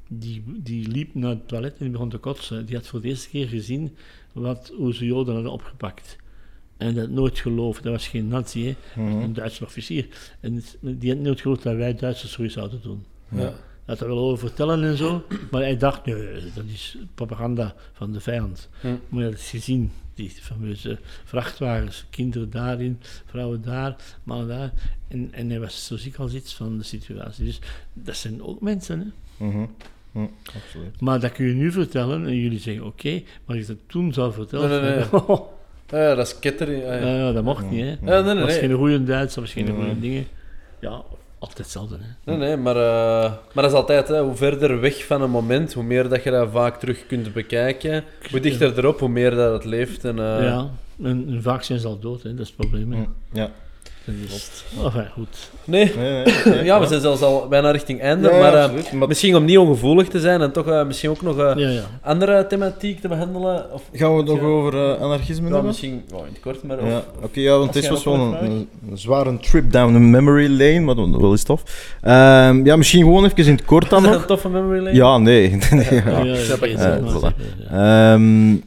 die, die liep naar het toilet en die begon te kotsen. Die had voor de eerste keer gezien wat, hoe ze Joden hadden opgepakt. En dat nooit geloofd. Dat was geen nazi, hè. Dat was een Duitse officier. En die had nooit geloofd dat wij Duitsers zoiets zouden doen. Ja. Hij had er wel over vertellen en zo, maar hij dacht, nee, dat is propaganda van de vijand. Hm. Maar je had het gezien, die fameuze vrachtwagens, kinderen daarin, vrouwen daar, mannen daar. En, en hij was zo ziek als iets van de situatie. Dus dat zijn ook mensen, hè. Mhm. Hm, absoluut. Maar dat kun je nu vertellen en jullie zeggen, oké, maar als ik dat toen zou vertellen, Nee, nee, nee. oh, Ja, dat is kettering. Ja, ja. ja, dat mocht niet, hè. Ja, nee, nee, Dat was nee. geen goede Duits, dat was geen Nee. goede dingen. Ja, altijd hetzelfde, hè. Nee, nee, maar, eh, maar dat is altijd, hè, hoe verder weg van een moment, hoe meer dat je dat vaak terug kunt bekijken. Hoe dichter erop, hoe meer dat het leeft. En, eh, ja, en, en vaak zijn ze al dood, hè. dat is het probleem. Hè. Ja. Is, enfin, goed. Nee, Nee, nee, nee, ja, we zijn zelfs al bijna richting einde. Ja, maar, eh, absoluut, maar- misschien om niet ongevoelig te zijn en toch eh, misschien ook nog eh, Ja, ja. andere thematiek te behandelen. Of, Gaan we het nog over anarchisme ja, hebben? misschien oh, in het kort, maar... oké, ja, want dit jij was wel een, vraagt? een, een zware trip down the memory lane, maar dat wel is tof. Ehm, ja, misschien gewoon even in het kort dan Is dat nog. een toffe memory lane? Ja, nee. nee ja. ja, ja.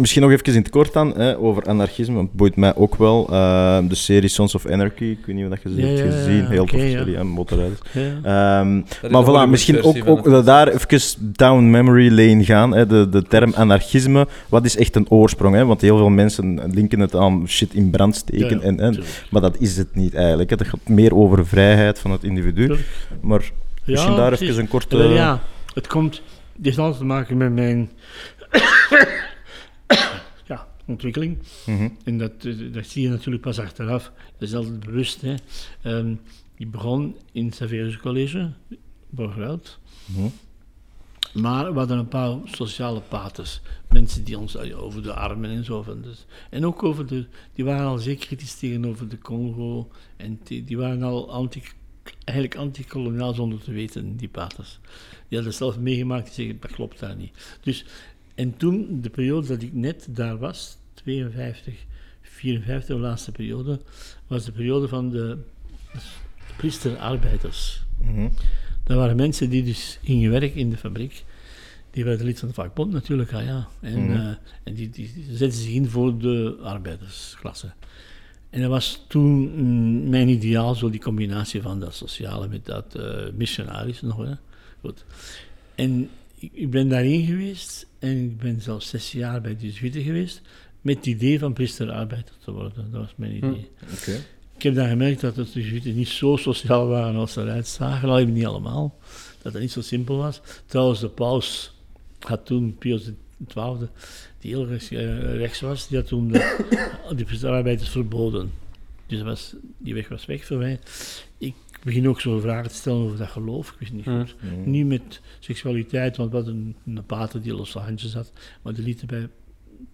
Misschien nog even in het kort dan, hè, over anarchisme, want het boeit mij ook wel. Ehm, de serie Sons of Anarchy, ik weet niet of dat je ze Ja, hebt ja, ja, gezien. Heel oké, tof serie, motorrijders. Ja. Ehm, maar voilà, misschien ook, ook dat daar even down memory lane gaan. Hè, de, de term anarchisme, wat is echt een oorsprong? Hè? Want heel veel mensen linken het aan shit in brand steken. Ja, ja, en, en, maar dat is het niet eigenlijk. Hè. Het gaat meer over vrijheid van het individu. Tuurlijk. Maar misschien Ja, daar precies. even een korte... Wel, ja, het komt, het heeft alles te maken met mijn ja, ontwikkeling. Mhm. En dat, eh, dat zie je natuurlijk pas achteraf. Dat is altijd bewust. Hè. Ehm, ik begon in het Saverius College, Borgerhout. Mhm. Maar we hadden een paar sociale paters. Mensen die ons eh, over de armen en zo. Van dus. En ook over de. Die waren al zeer kritisch tegenover de Congo. En die, die waren al anti, eigenlijk anti-koloniaal zonder te weten, die paters. Die hadden zelf meegemaakt, die zeggen dat klopt daar niet. Dus, en toen, de periode dat ik net daar was, 52, 54, de laatste periode, was de periode van de priesterarbeiders. Mhm. Dat waren mensen die dus gingen werken in de fabriek. Die werden lid van de vakbond natuurlijk, ah ja. En, Mhm. eh, en die, die zetten zich in voor de arbeidersklasse. En dat was toen mm, mijn ideaal, zo die combinatie van dat sociale met dat missionarisch nog. Hè. Goed. En ik, ik ben daarin geweest en ik ben zelfs zes jaar bij de Jesuiten geweest met het idee van priesterarbeider te worden. Dat was mijn idee. Oké. Ik heb dan gemerkt dat de Jesuiten niet zo sociaal waren als ze eruit zagen, al niet allemaal. Dat het niet zo simpel was. Trouwens, de paus had toen, Pius XII, die heel rechts, eh, rechts was, die had toen de, de priesterarbeiders verboden. Dus was, die weg was weg voor mij. Ik begin ook zo vragen te stellen over dat geloof. Ik wist niet Hmm. goed. Niet met seksualiteit, want we hadden een, een pater die los handjes had, maar die lieten bij,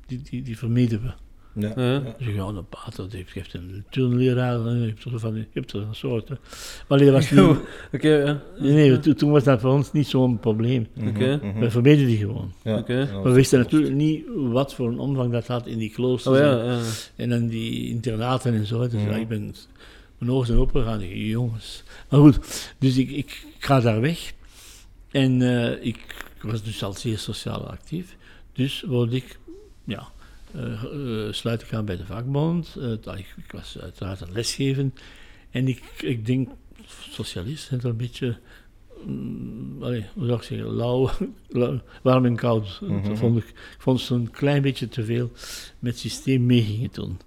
die, die, die vermeden we. Ja. Ja. Dus ja, een pater die heeft een turnleraar, je hebt er van, je hebt er een soort. Hè. Maar dat was niet, Oké, ja. nee, nee, toen, toen was dat voor ons niet zo'n probleem. Oké. Mhm. We vermeden die gewoon. Ja. Oké. Maar we wisten natuurlijk niet wat voor een omvang dat had in die kloosters Oh ja, en, ja. en dan die internaten en zo. Dus Mhm. ja, ik ben, mijn ogen zijn opengegaan. Jongens. Maar goed, dus ik, ik ga daar weg. En eh, ik was dus al zeer sociaal actief. Dus word ik, ja, eh, eh, sluit ik aan bij de vakbond. Ik, ik was uiteraard aan lesgeven. En ik, ik denk, socialist, het een beetje, allee, hoe zou ik zeggen, lauw, lauw, warm en koud. Mhm. Dat vond ik, ik vond ze een klein beetje te veel met het systeem mee gingen doen.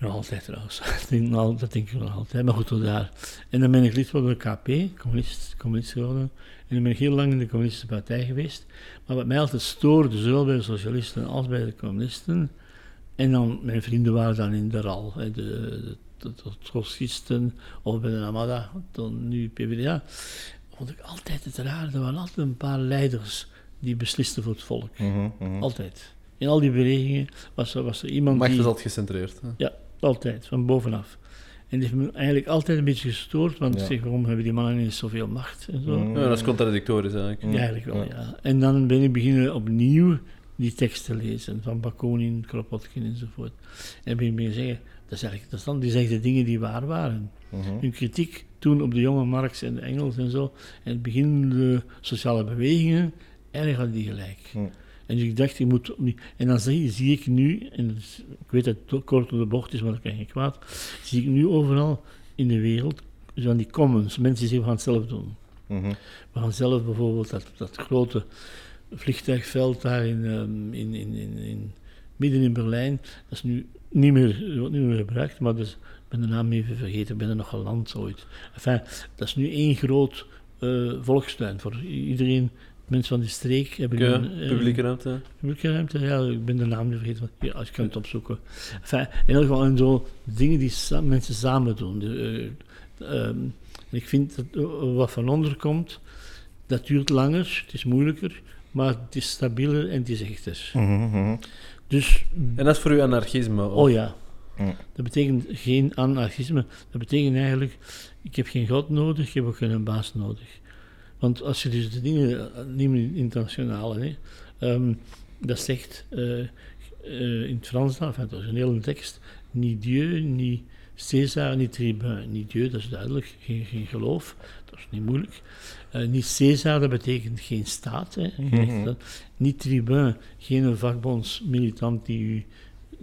Nog altijd trouwens. Dat denk, nou, dat denk ik nog altijd. Maar goed, tot daar. En dan ben ik lid van de KP, communist, communist geworden. En dan ben ik heel lang in de communistische partij geweest. Maar wat mij altijd stoorde, zowel bij de socialisten als bij de communisten, En dan, mijn vrienden waren dan in de RAL, de, de, de, de trotskisten, of bij de Amada, dan nu PvdA. Vond ik altijd het raar, er waren altijd een paar leiders die beslisten voor het volk. Mhm, mhm. Altijd. In al die bewegingen was er, was er iemand Macht die... is altijd gecentreerd. hè. Ja, altijd, van bovenaf. En die heeft me eigenlijk altijd een beetje gestoord, want Ja. ik zeg, waarom hebben die mannen ineens zoveel macht en zo. Mm. Ja, dat is contradictorisch eigenlijk. Ja, eigenlijk wel, Ja. ja. En dan ben ik beginnen opnieuw die teksten lezen, van Bakonin, Kropotkin enzovoort. En ben ik beginnen zeggen, dat is eigenlijk interessant, die zeggen de dingen die waar waren. Mhm. Hun kritiek toen op de jonge Marx en de Engels en zo, en het begin de sociale bewegingen, eigenlijk hadden die gelijk. Hm. En dus ik dacht, ik moet opnieuw... En dan zie, zie ik nu, en ik weet dat het kort op de bocht is, maar dat kan geen kwaad, zie ik nu overal in de wereld, aan die commons, mensen die zeggen, we gaan het zelf doen. Mhm. We gaan zelf bijvoorbeeld dat, dat grote vliegtuigveld daar in, ehm, in, in, in, in- midden in Berlijn, dat is nu niet meer, wordt niet meer gebruikt, maar dus, ik ben de naam even vergeten, ik ben er nog geland ooit. Enfin, dat is nu één groot eh, volkstuin voor iedereen. Mensen van die streek hebben Ja, een, eh, publieke ruimte. Publieke ruimte, ja, ik ben de naam niet vergeten. Ja, als je kan het opzoeken. Enfin, in elk geval en zo dingen die sa- mensen samen doen. De, eh, ehm, ik vind dat eh, wat van onder komt, dat duurt langer, het is moeilijker, maar het is stabieler en het is echter. Mhm, mhm. Dus, En dat is voor u anarchisme? of- oh ja, Ja. dat betekent geen anarchisme. Dat betekent eigenlijk, ik heb geen God nodig, ik heb ook geen baas nodig. Want als je dus de dingen, eh, het internationale, hè, ehm, dat zegt eh, eh, in het Frans, dan, enfin, dat is een hele tekst, niet Dieu, niet César, niet tribun. Niet Dieu, dat is duidelijk, geen, geen geloof, dat is niet moeilijk. Niet César, dat betekent geen staat. Hè, Mhm. Niet tribun, geen vakbondsmilitant die u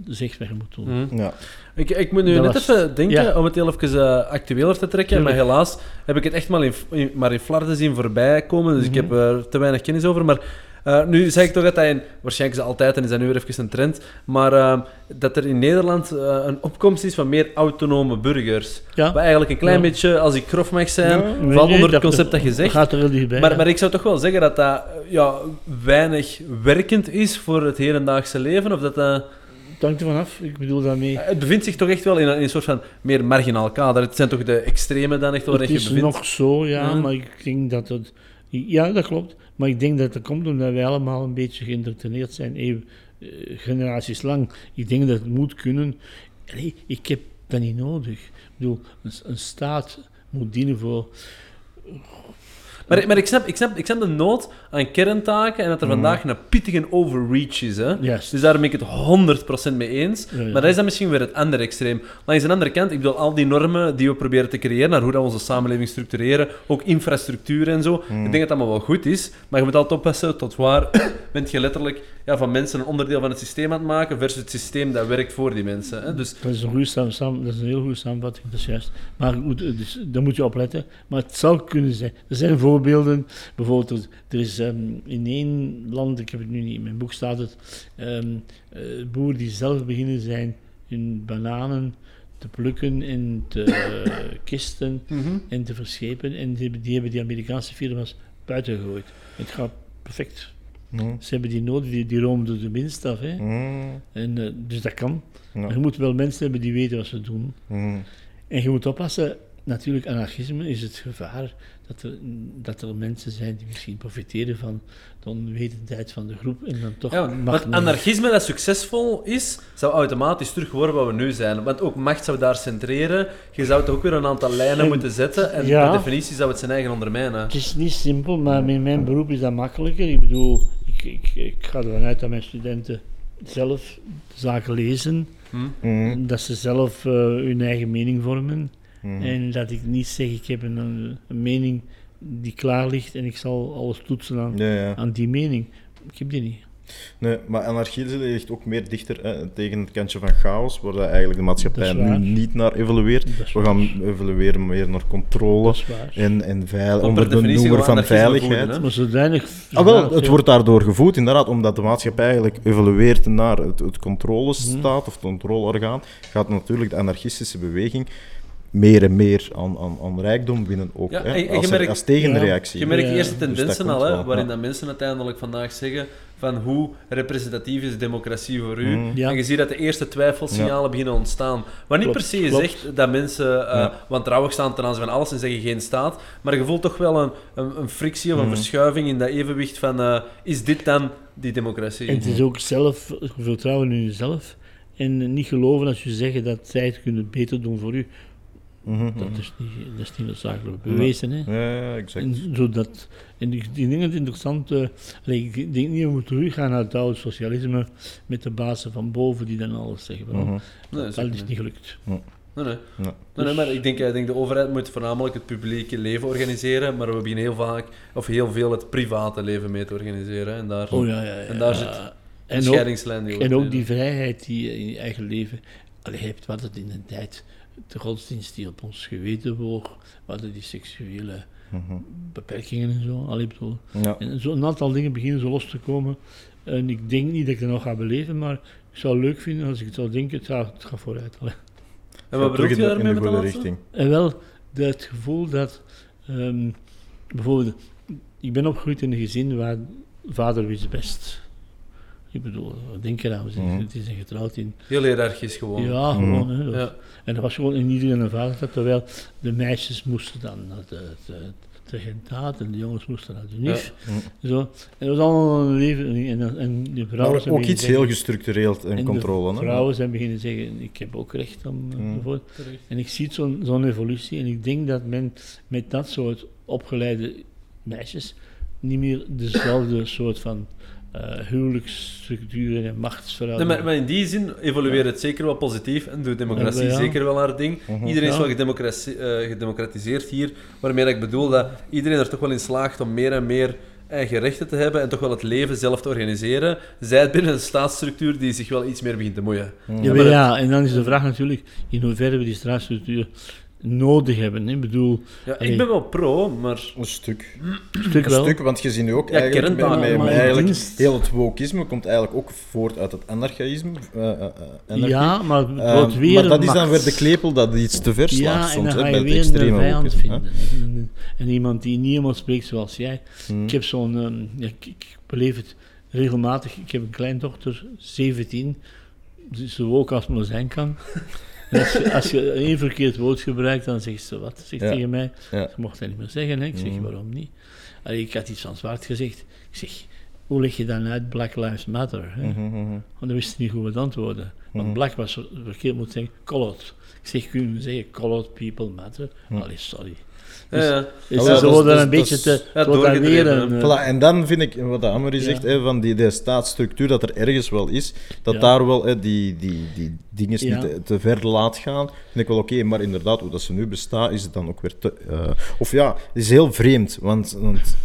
zegt moet doen. Mhm. Ja. Ik, ik moet nu Dat net was- even denken, ja. om het heel even eh, actueler te trekken, maar helaas heb ik het echt maar in, in, maar in flarden zien voorbij komen, dus ik Mhm. heb er te weinig kennis over. Maar eh, nu zeg ik toch dat hij, in- waarschijnlijk is dat altijd en is dat nu weer even een trend, maar eh, dat er in Nederland eh, een opkomst is van meer autonome burgers. Ja. Wat eigenlijk een klein Ja. beetje, als ik grof mag zijn, Ja. Valt onder het concept dat je zegt. gaat er dichtbij. Maar, ja. maar ik zou toch wel zeggen dat dat ja, weinig werkend is voor het hedendaagse leven, of dat dat... Het hangt ervan af, ik bedoel daarmee... Het bevindt zich toch echt wel in een, in een soort van meer marginaal kader. Het zijn toch de extreme dan echt wel Het is bevindt? nog zo, ja, maar ik denk dat het... Ja, dat klopt. Maar ik denk dat het komt omdat wij allemaal een beetje geïndoctrineerd zijn, eeuw- eh, generaties lang. Ik denk dat het moet kunnen. Nee, ik heb dat niet nodig. Ik bedoel, een, een staat moet dienen voor... Maar, maar ik, snap, ik, snap, ik snap de nood aan kerntaken en dat er vandaag een pittige overreach is. Hè? Dus daar ben ik het 100% mee eens. Ja, ja. Maar dat is dan misschien weer het andere extreem. Langs de andere kant, ik bedoel, al die normen die we proberen te creëren, naar hoe dat we onze samenleving structureren, ook infrastructuur en zo, ik denk dat dat allemaal wel goed is, maar je moet altijd oppassen tot waar bent je letterlijk ja, van mensen een onderdeel van het systeem aan het maken versus het systeem dat werkt voor die mensen. Hè? Dus Dat is een, goede dat is een heel goede samenvatting, dat is juist. Maar goed, dus, daar moet je op letten. Maar het zou kunnen zijn. Er zijn voorbeelden. Bijvoorbeeld, er, er ehm, in één land, ik heb het nu niet in mijn boek staat het, ehm eh, boeren die zelf beginnen zijn hun bananen te plukken en te kisten en te verschepen. En die, hebben- die hebben die Amerikaanse firma's buiten gegooid. Het gaat perfect. Mhm. Ze hebben die nodig, die, die roomden de winst af. Hè. Mhm. En, eh, dus dat kan. Ja. Maar je moet wel mensen hebben die weten wat ze doen. Mhm. En je moet oppassen, natuurlijk, anarchisme is het gevaar dat er, dat er mensen zijn die misschien profiteren van de onwetendheid van de groep en dan toch Ja, macht want nemen. anarchisme dat succesvol is, zou automatisch terug worden wat we nu zijn. Want ook macht zou daar centreren. Je zou toch ook weer een aantal lijnen En- moeten zetten. En ja. per definitie zou het zijn eigen ondermijnen. Het is niet simpel, maar in mijn beroep is dat makkelijker. Ik bedoel, ik, ik, ik ga ervan uit dat mijn studenten zelf zaken lezen, Mhm. dat ze zelf eh, hun eigen mening vormen. Mhm. En dat ik niet zeg, ik heb een, een mening die klaar ligt en ik zal alles toetsen aan, Ja, ja. aan die mening. Ik heb die niet. Nee, maar anarchie ligt ook meer dichter hè, tegen het kantje van chaos, waar dat eigenlijk de maatschappij nu niet naar evolueert. We gaan evolueren meer naar controle en, en veil, onder de definitie noemer van veiligheid. voeden? Maar zodanig... Ah, wel, het wordt daardoor gevoed, inderdaad, omdat de maatschappij eigenlijk evolueert naar het, het controlestaat Mhm. of het controleorgaan, gaat natuurlijk de anarchistische beweging meer en meer aan, aan, aan rijkdom winnen ook. Ja, hè, en- en als, je merkt- als tegenreactie. Je merkt Ja, eerste dus tendensen al, hè, wel, waarin ja. dat mensen uiteindelijk vandaag zeggen van hoe representatief is democratie voor u. Ja. En je ziet dat de eerste twijfelsignalen beginnen ontstaan. Wat niet Klopt, per se klopt. zegt dat mensen eh Ja. wantrouwig staan ten aanzien van alles en zeggen geen staat, maar je voelt toch wel een, een, een frictie of een Mhm. verschuiving in dat evenwicht van eh, is dit dan die democratie? En het is ook zelf, vertrouwen in jezelf. En niet geloven als je zeggen dat zij het kunnen beter doen voor u. Mhm, mhm. Dat is niet, dat is niet noodzakelijk bewezen. Hè. Ja, ja, exact. En, zodat, en ik, denk het interessant, eh, allee, ik denk niet om we teruggaan naar het oude socialisme met de bazen van boven die dan alles zeggen. Mhm. Nee, dat zeker is niet. gelukt. Nee, nee. Nee. Nee, nee, maar ik denk, ik denk de overheid moet voornamelijk het publieke leven organiseren, maar we beginnen heel vaak, of heel veel het private leven mee te organiseren. hè. En daar Oh ja, ja, ja. En daar zit En een ook, scheidingslijn die en ook die vrijheid die je in je eigen leven allee, hebt, wat het in een tijd, de godsdienst die op ons geweten woog, we hadden die seksuele Mhm. beperkingen en zo. Allee, ik bedoel, Ja. En zo, een aantal dingen beginnen zo los te komen. En ik denk niet dat ik het nog ga beleven, maar ik zou het leuk vinden als ik het zou denken, het gaat, het gaat vooruit. Allee. En wat bedoel je de, daarmee de met dat goede laatste? richting. En wel de- het gevoel dat, ehm, bijvoorbeeld, ik ben opgegroeid in een gezin waar vader wist best. Ik bedoel, denk zijn, Mhm. het is een getrouwd in. Heel hiërarchisch gewoon. Ja, Mhm. gewoon. Hè, dat- Ja. En er was gewoon in iedereen een vader, dat, terwijl de meisjes moesten dan naar de, de, de regentaat en de jongens moesten naar de NIF. Ja. Zo. En dat was allemaal een leven. En, en de vrouwen Maar zijn ook iets zeggen- heel gestructureerd en, en controle. De hè. vrouwen zijn beginnen zeggen: Ik heb ook recht om. Mm. bijvoorbeeld. En ik zie zo'n zo'n evolutie. En ik denk dat men met dat soort opgeleide meisjes niet meer dezelfde soort van eh huwelijksstructuren en Nee, machtsverhoudingen. maar, maar in die zin evolueert het zeker wel positief en doet democratie Ja, ja. zeker wel haar ding. Mhm. Iedereen is wel gedemocratie- eh, gedemocratiseerd hier, waarmee dat ik bedoel dat iedereen er toch wel in slaagt om meer en meer eigen rechten te hebben en toch wel het leven zelf te organiseren. Zij het binnen een staatsstructuur die zich wel iets meer begint te moeien. ja, maar maar ja, en dan is de vraag natuurlijk in hoeverre we die straatstructuur nodig hebben. hè. Ik bedoel, Ja, ik ben wel pro, maar Een stuk. een stuk Een wel. stuk, want je ziet nu ook Ja, eigenlijk, met, kerntaken, met- maar met in eigenlijk dienst- heel het wokisme komt eigenlijk ook voort uit het anarchaïsme. eh, eh, eh, anarchie. Ja, maar het Eh, wordt weer maar dat is dan weer de klepel dat iets te ver slaat Ja, en soms, dan hè, ga bij het een extreme vijand vinden. En, en iemand die niet helemaal spreekt zoals jij. Hmm. Ik heb zo'n, ehm, ja, ik, ik beleef het regelmatig. Ik heb een kleindochter, 17, dus zo ook als maar zijn kan. Als, je, als je één verkeerd woord gebruikt, dan zegt ze wat? Zegt Ja. tegen mij, Ja. je mocht dat niet meer zeggen. Hè? Ik zeg, Mhm. waarom niet? Allee, ik had iets van zwart gezegd. Ik zeg, hoe leg je dan uit Black Lives Matter? Hè? Mhm, mhm. Want dan wist hij niet goed wat antwoorden. Want black was verkeerd moet zeggen, colored. Ik zeg, kun je zeggen, colored people matter? Mhm. Allee, sorry. ja, ja. Dus Ja, is- worden dat is- een beetje te... ja, dan hè. eh, Voilà, en dan vind ik, wat de Amory Ja. zegt, hè, van die, die staatsstructuur, dat er ergens wel is, dat Ja. daar wel hè, die, die, die dingen Ja. niet te, te ver laat gaan, vind ik wel oké. Maar inderdaad, hoe dat ze nu bestaat, is het dan ook weer te... eh, of ja, het is heel vreemd, want, want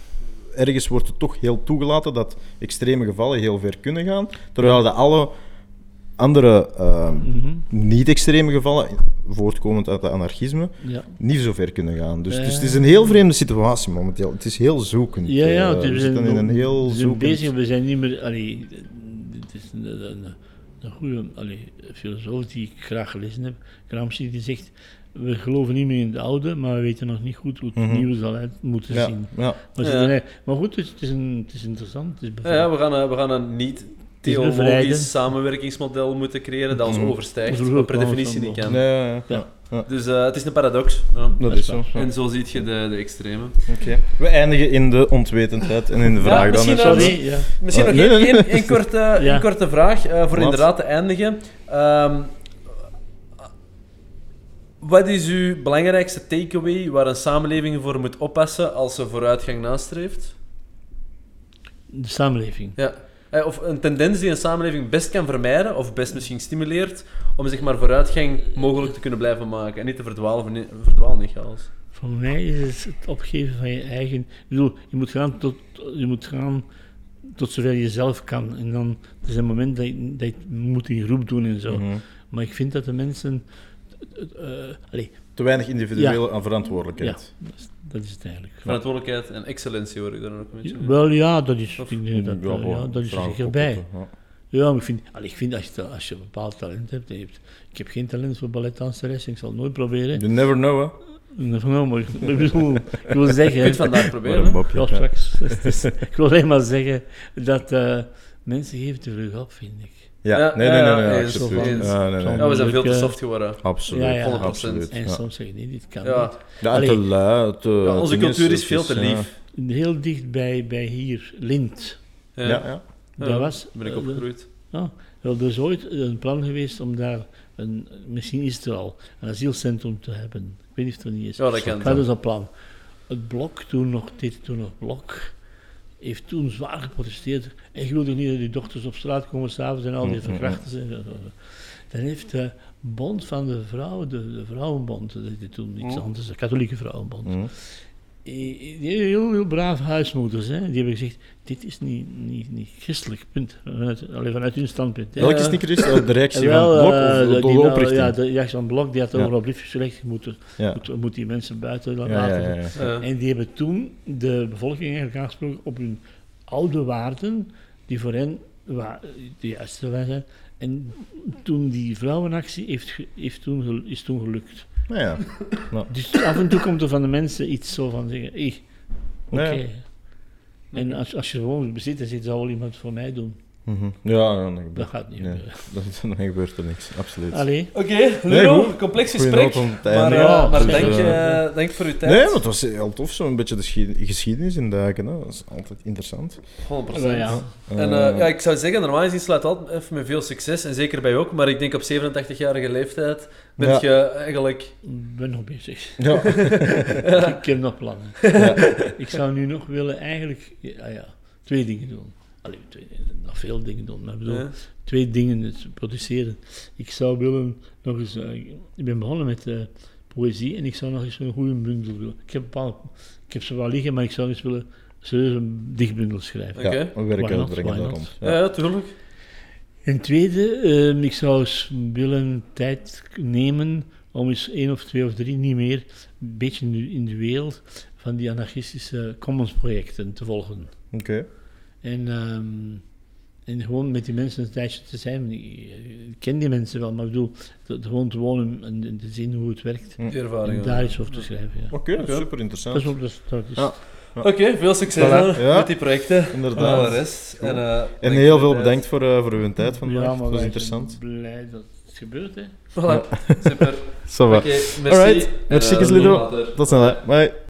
ergens wordt het toch heel toegelaten dat extreme gevallen heel ver kunnen gaan, terwijl de alle andere eh, mhm, niet-extreme gevallen, voortkomend uit het anarchisme, ja. niet zo ver kunnen gaan. Dus, dus Eh. het is een heel vreemde situatie momenteel. Het is heel zoekend. Ja, ja, Eh, het we is zitten in een heel we zijn zoekend... bezig, we zijn niet meer... Allee, het is een, een, een goede allee, filosoof die ik graag gelezen heb, Gramsci, die zegt, we geloven niet meer in het oude, maar we weten nog niet goed hoe het Mhm. nieuwe zal uit moeten Ja, zien. ja. Maar, maar goed, het is, het is, een, het is interessant. Het is Ja, ja, we gaan, een- we gaan een niet. Theologisch samenwerkingsmodel moeten creëren dat ons Mhm. overstijgt, Vroeger wat per definitie dan niet kan. Ja, ja, ja. Ja. ja. Dus eh, het is een paradox. Ja. Dat is zo. En zo ziet je de, de extreme. Oké. We eindigen in de onwetendheid en in de vraag dan. misschien, Sorry, ja. Misschien nog nee, één, nee, nee. korte, Ja. één korte vraag eh, voor Wat? inderdaad te eindigen. Ehm, wat is uw belangrijkste takeaway waar een samenleving voor moet oppassen als ze vooruitgang nastreeft? De samenleving. Ja. Eh, Of een tendens die een samenleving best kan vermijden, of best misschien stimuleert, om zeg maar vooruitgang mogelijk te kunnen blijven maken en niet te verdwalen, verdwalen in chaos. Voor mij is het het opgeven van je eigen. Ik bedoel, je moet gaan tot, je moet gaan tot zover je zelf kan. En dan er is een moment dat je, dat je moet in groep doen en zo. Mhm. Maar ik vind dat de mensen. eh, allee, Te weinig individuele aan verantwoordelijkheid. ja, dat is, dat is het eigenlijk. Verantwoordelijkheid en excellentie hoor ik daar ook een beetje. Wel ja, dat is, Of- ik denk dat, Ja, eh, ja, dat is er zeker ja. Ja, maar ik vind, allee, ik vind als, je, als je een bepaald talent hebt, je hebt... Ik heb geen talent voor balletdanseres, ik zal het nooit proberen. You never know, hè. Nou, maar ik, ik bedoel, ik wil zeggen... Je kunt vandaag proberen. mopje, Ja, straks. Dus ik wil alleen maar zeggen dat eh, mensen geven te vlug op, vind ik. Ja, nee, nee, nee, nee, absoluut. Ja, we zijn veel te soft geworden. Absoluut, Ja, ja. 100%. absoluut. En soms zeg je nee, dit kan Ja. niet. Te Allee. lui, te... Ja, onze cultuur is veel te ja. lief. Heel dicht bij, bij hier, Lint. Ja, Ja, ja. Ja, dat was, ben ik opgegroeid. Ja, wel, er is ooit een plan geweest om daar, een, misschien is het er al, een asielcentrum te hebben. Ik weet niet of het er niet is. Ja, dat kan. Dat is een plan. Het blok, toen nog, dit toen nog blok, heeft toen zwaar geprotesteerd. En je wilde niet dat die dochters op straat komen s'avonds en al die Mm, mm, mm. verkrachters. en zo, zo, zo. Dan heeft de bond van de vrouwen, de, de vrouwenbond, dat toen Mm. anders, de katholieke vrouwenbond. Eh, die heel, heel brave huismoeders, hè, die hebben gezegd, dit is niet, niet, niet christelijk, punt. Vanuit, alleen vanuit hun standpunt. hè. Welke is niet Chris? Oh, De reactie wel, van Blok eh, of de- de, die? Ja, de Jackson van Blok, die had Ja. over een brief gezegd, je moet, Ja. moet, moet die mensen buiten Ja, laten. ja, ja, ja. Ja. En die hebben toen de bevolking eigenlijk aangesproken op hun oude waarden, die voor hen de juiste waren. En toen die vrouwenactie heeft, heeft toen, is toen gelukt. Nou ja. Dus af en toe komt er van de mensen iets zo van zeggen, hey, oké. En als, als je gewoon bezit, dan zit, zou wel iemand voor mij doen. Mhm. Ja, dan Dat gebeurt, gaat niet nee, gebeuren. dan, dan gebeurt er niks, absoluut. Oké, Lino, goed. complex gesprek. Maar, eh, maar Dus, dank, eh, dank voor uw tijd. Nee, maar het was heel tof, zo'n beetje de geschied- geschiedenis in duiken. Hè. Dat is altijd interessant. 100%. wel ja. En eh, ja, ik zou zeggen, normaal gezien sluit altijd even met veel succes, en zeker bij jou ook, maar ik denk op 87-jarige leeftijd ben Ja. je eigenlijk... ik ben nog bezig. ja. ik heb nog plannen. Ik zou nu nog willen eigenlijk ja, ja, twee dingen doen. Allee, twee, nog veel dingen doen, maar ik bedoel, Ja. twee dingen dus produceren. Ik zou willen nog eens... eh, ik ben begonnen met eh, poëzie en ik zou nog eens een goede bundel willen. Ik heb, bepaald, ik heb ze wel liggen, maar ik zou eens willen serieus een dichtbundel schrijven. Oké. ja, werken daar rond. Ja, ja, tuurlijk. En tweede, eh, ik zou eens willen tijd nemen om eens één of twee of drie, niet meer, een beetje in de, in de wereld van die anarchistische commons-projecten te volgen. Oké. En, ehm, en gewoon met die mensen een tijdje te zijn. Ik, ken die mensen wel, maar ik bedoel, te- te gewoon te wonen en, en te zien hoe het werkt. Die En daar iets over te schrijven. Ja. Oké, Oké. super Dat interessant. is ook dat, dat is, Ja. Oké, veel succes Voilà. Ja. met die projecten. Inderdaad. En rest. En, eh, En dank heel voor veel bedankt voor, eh, voor uw tijd vandaag. ja, Het maar interessant. blij dat het gebeurt. Hè. Voilà, super. Oké, merci. Alright, En, merci, eh, Kislido. tot snel. hè. Bye.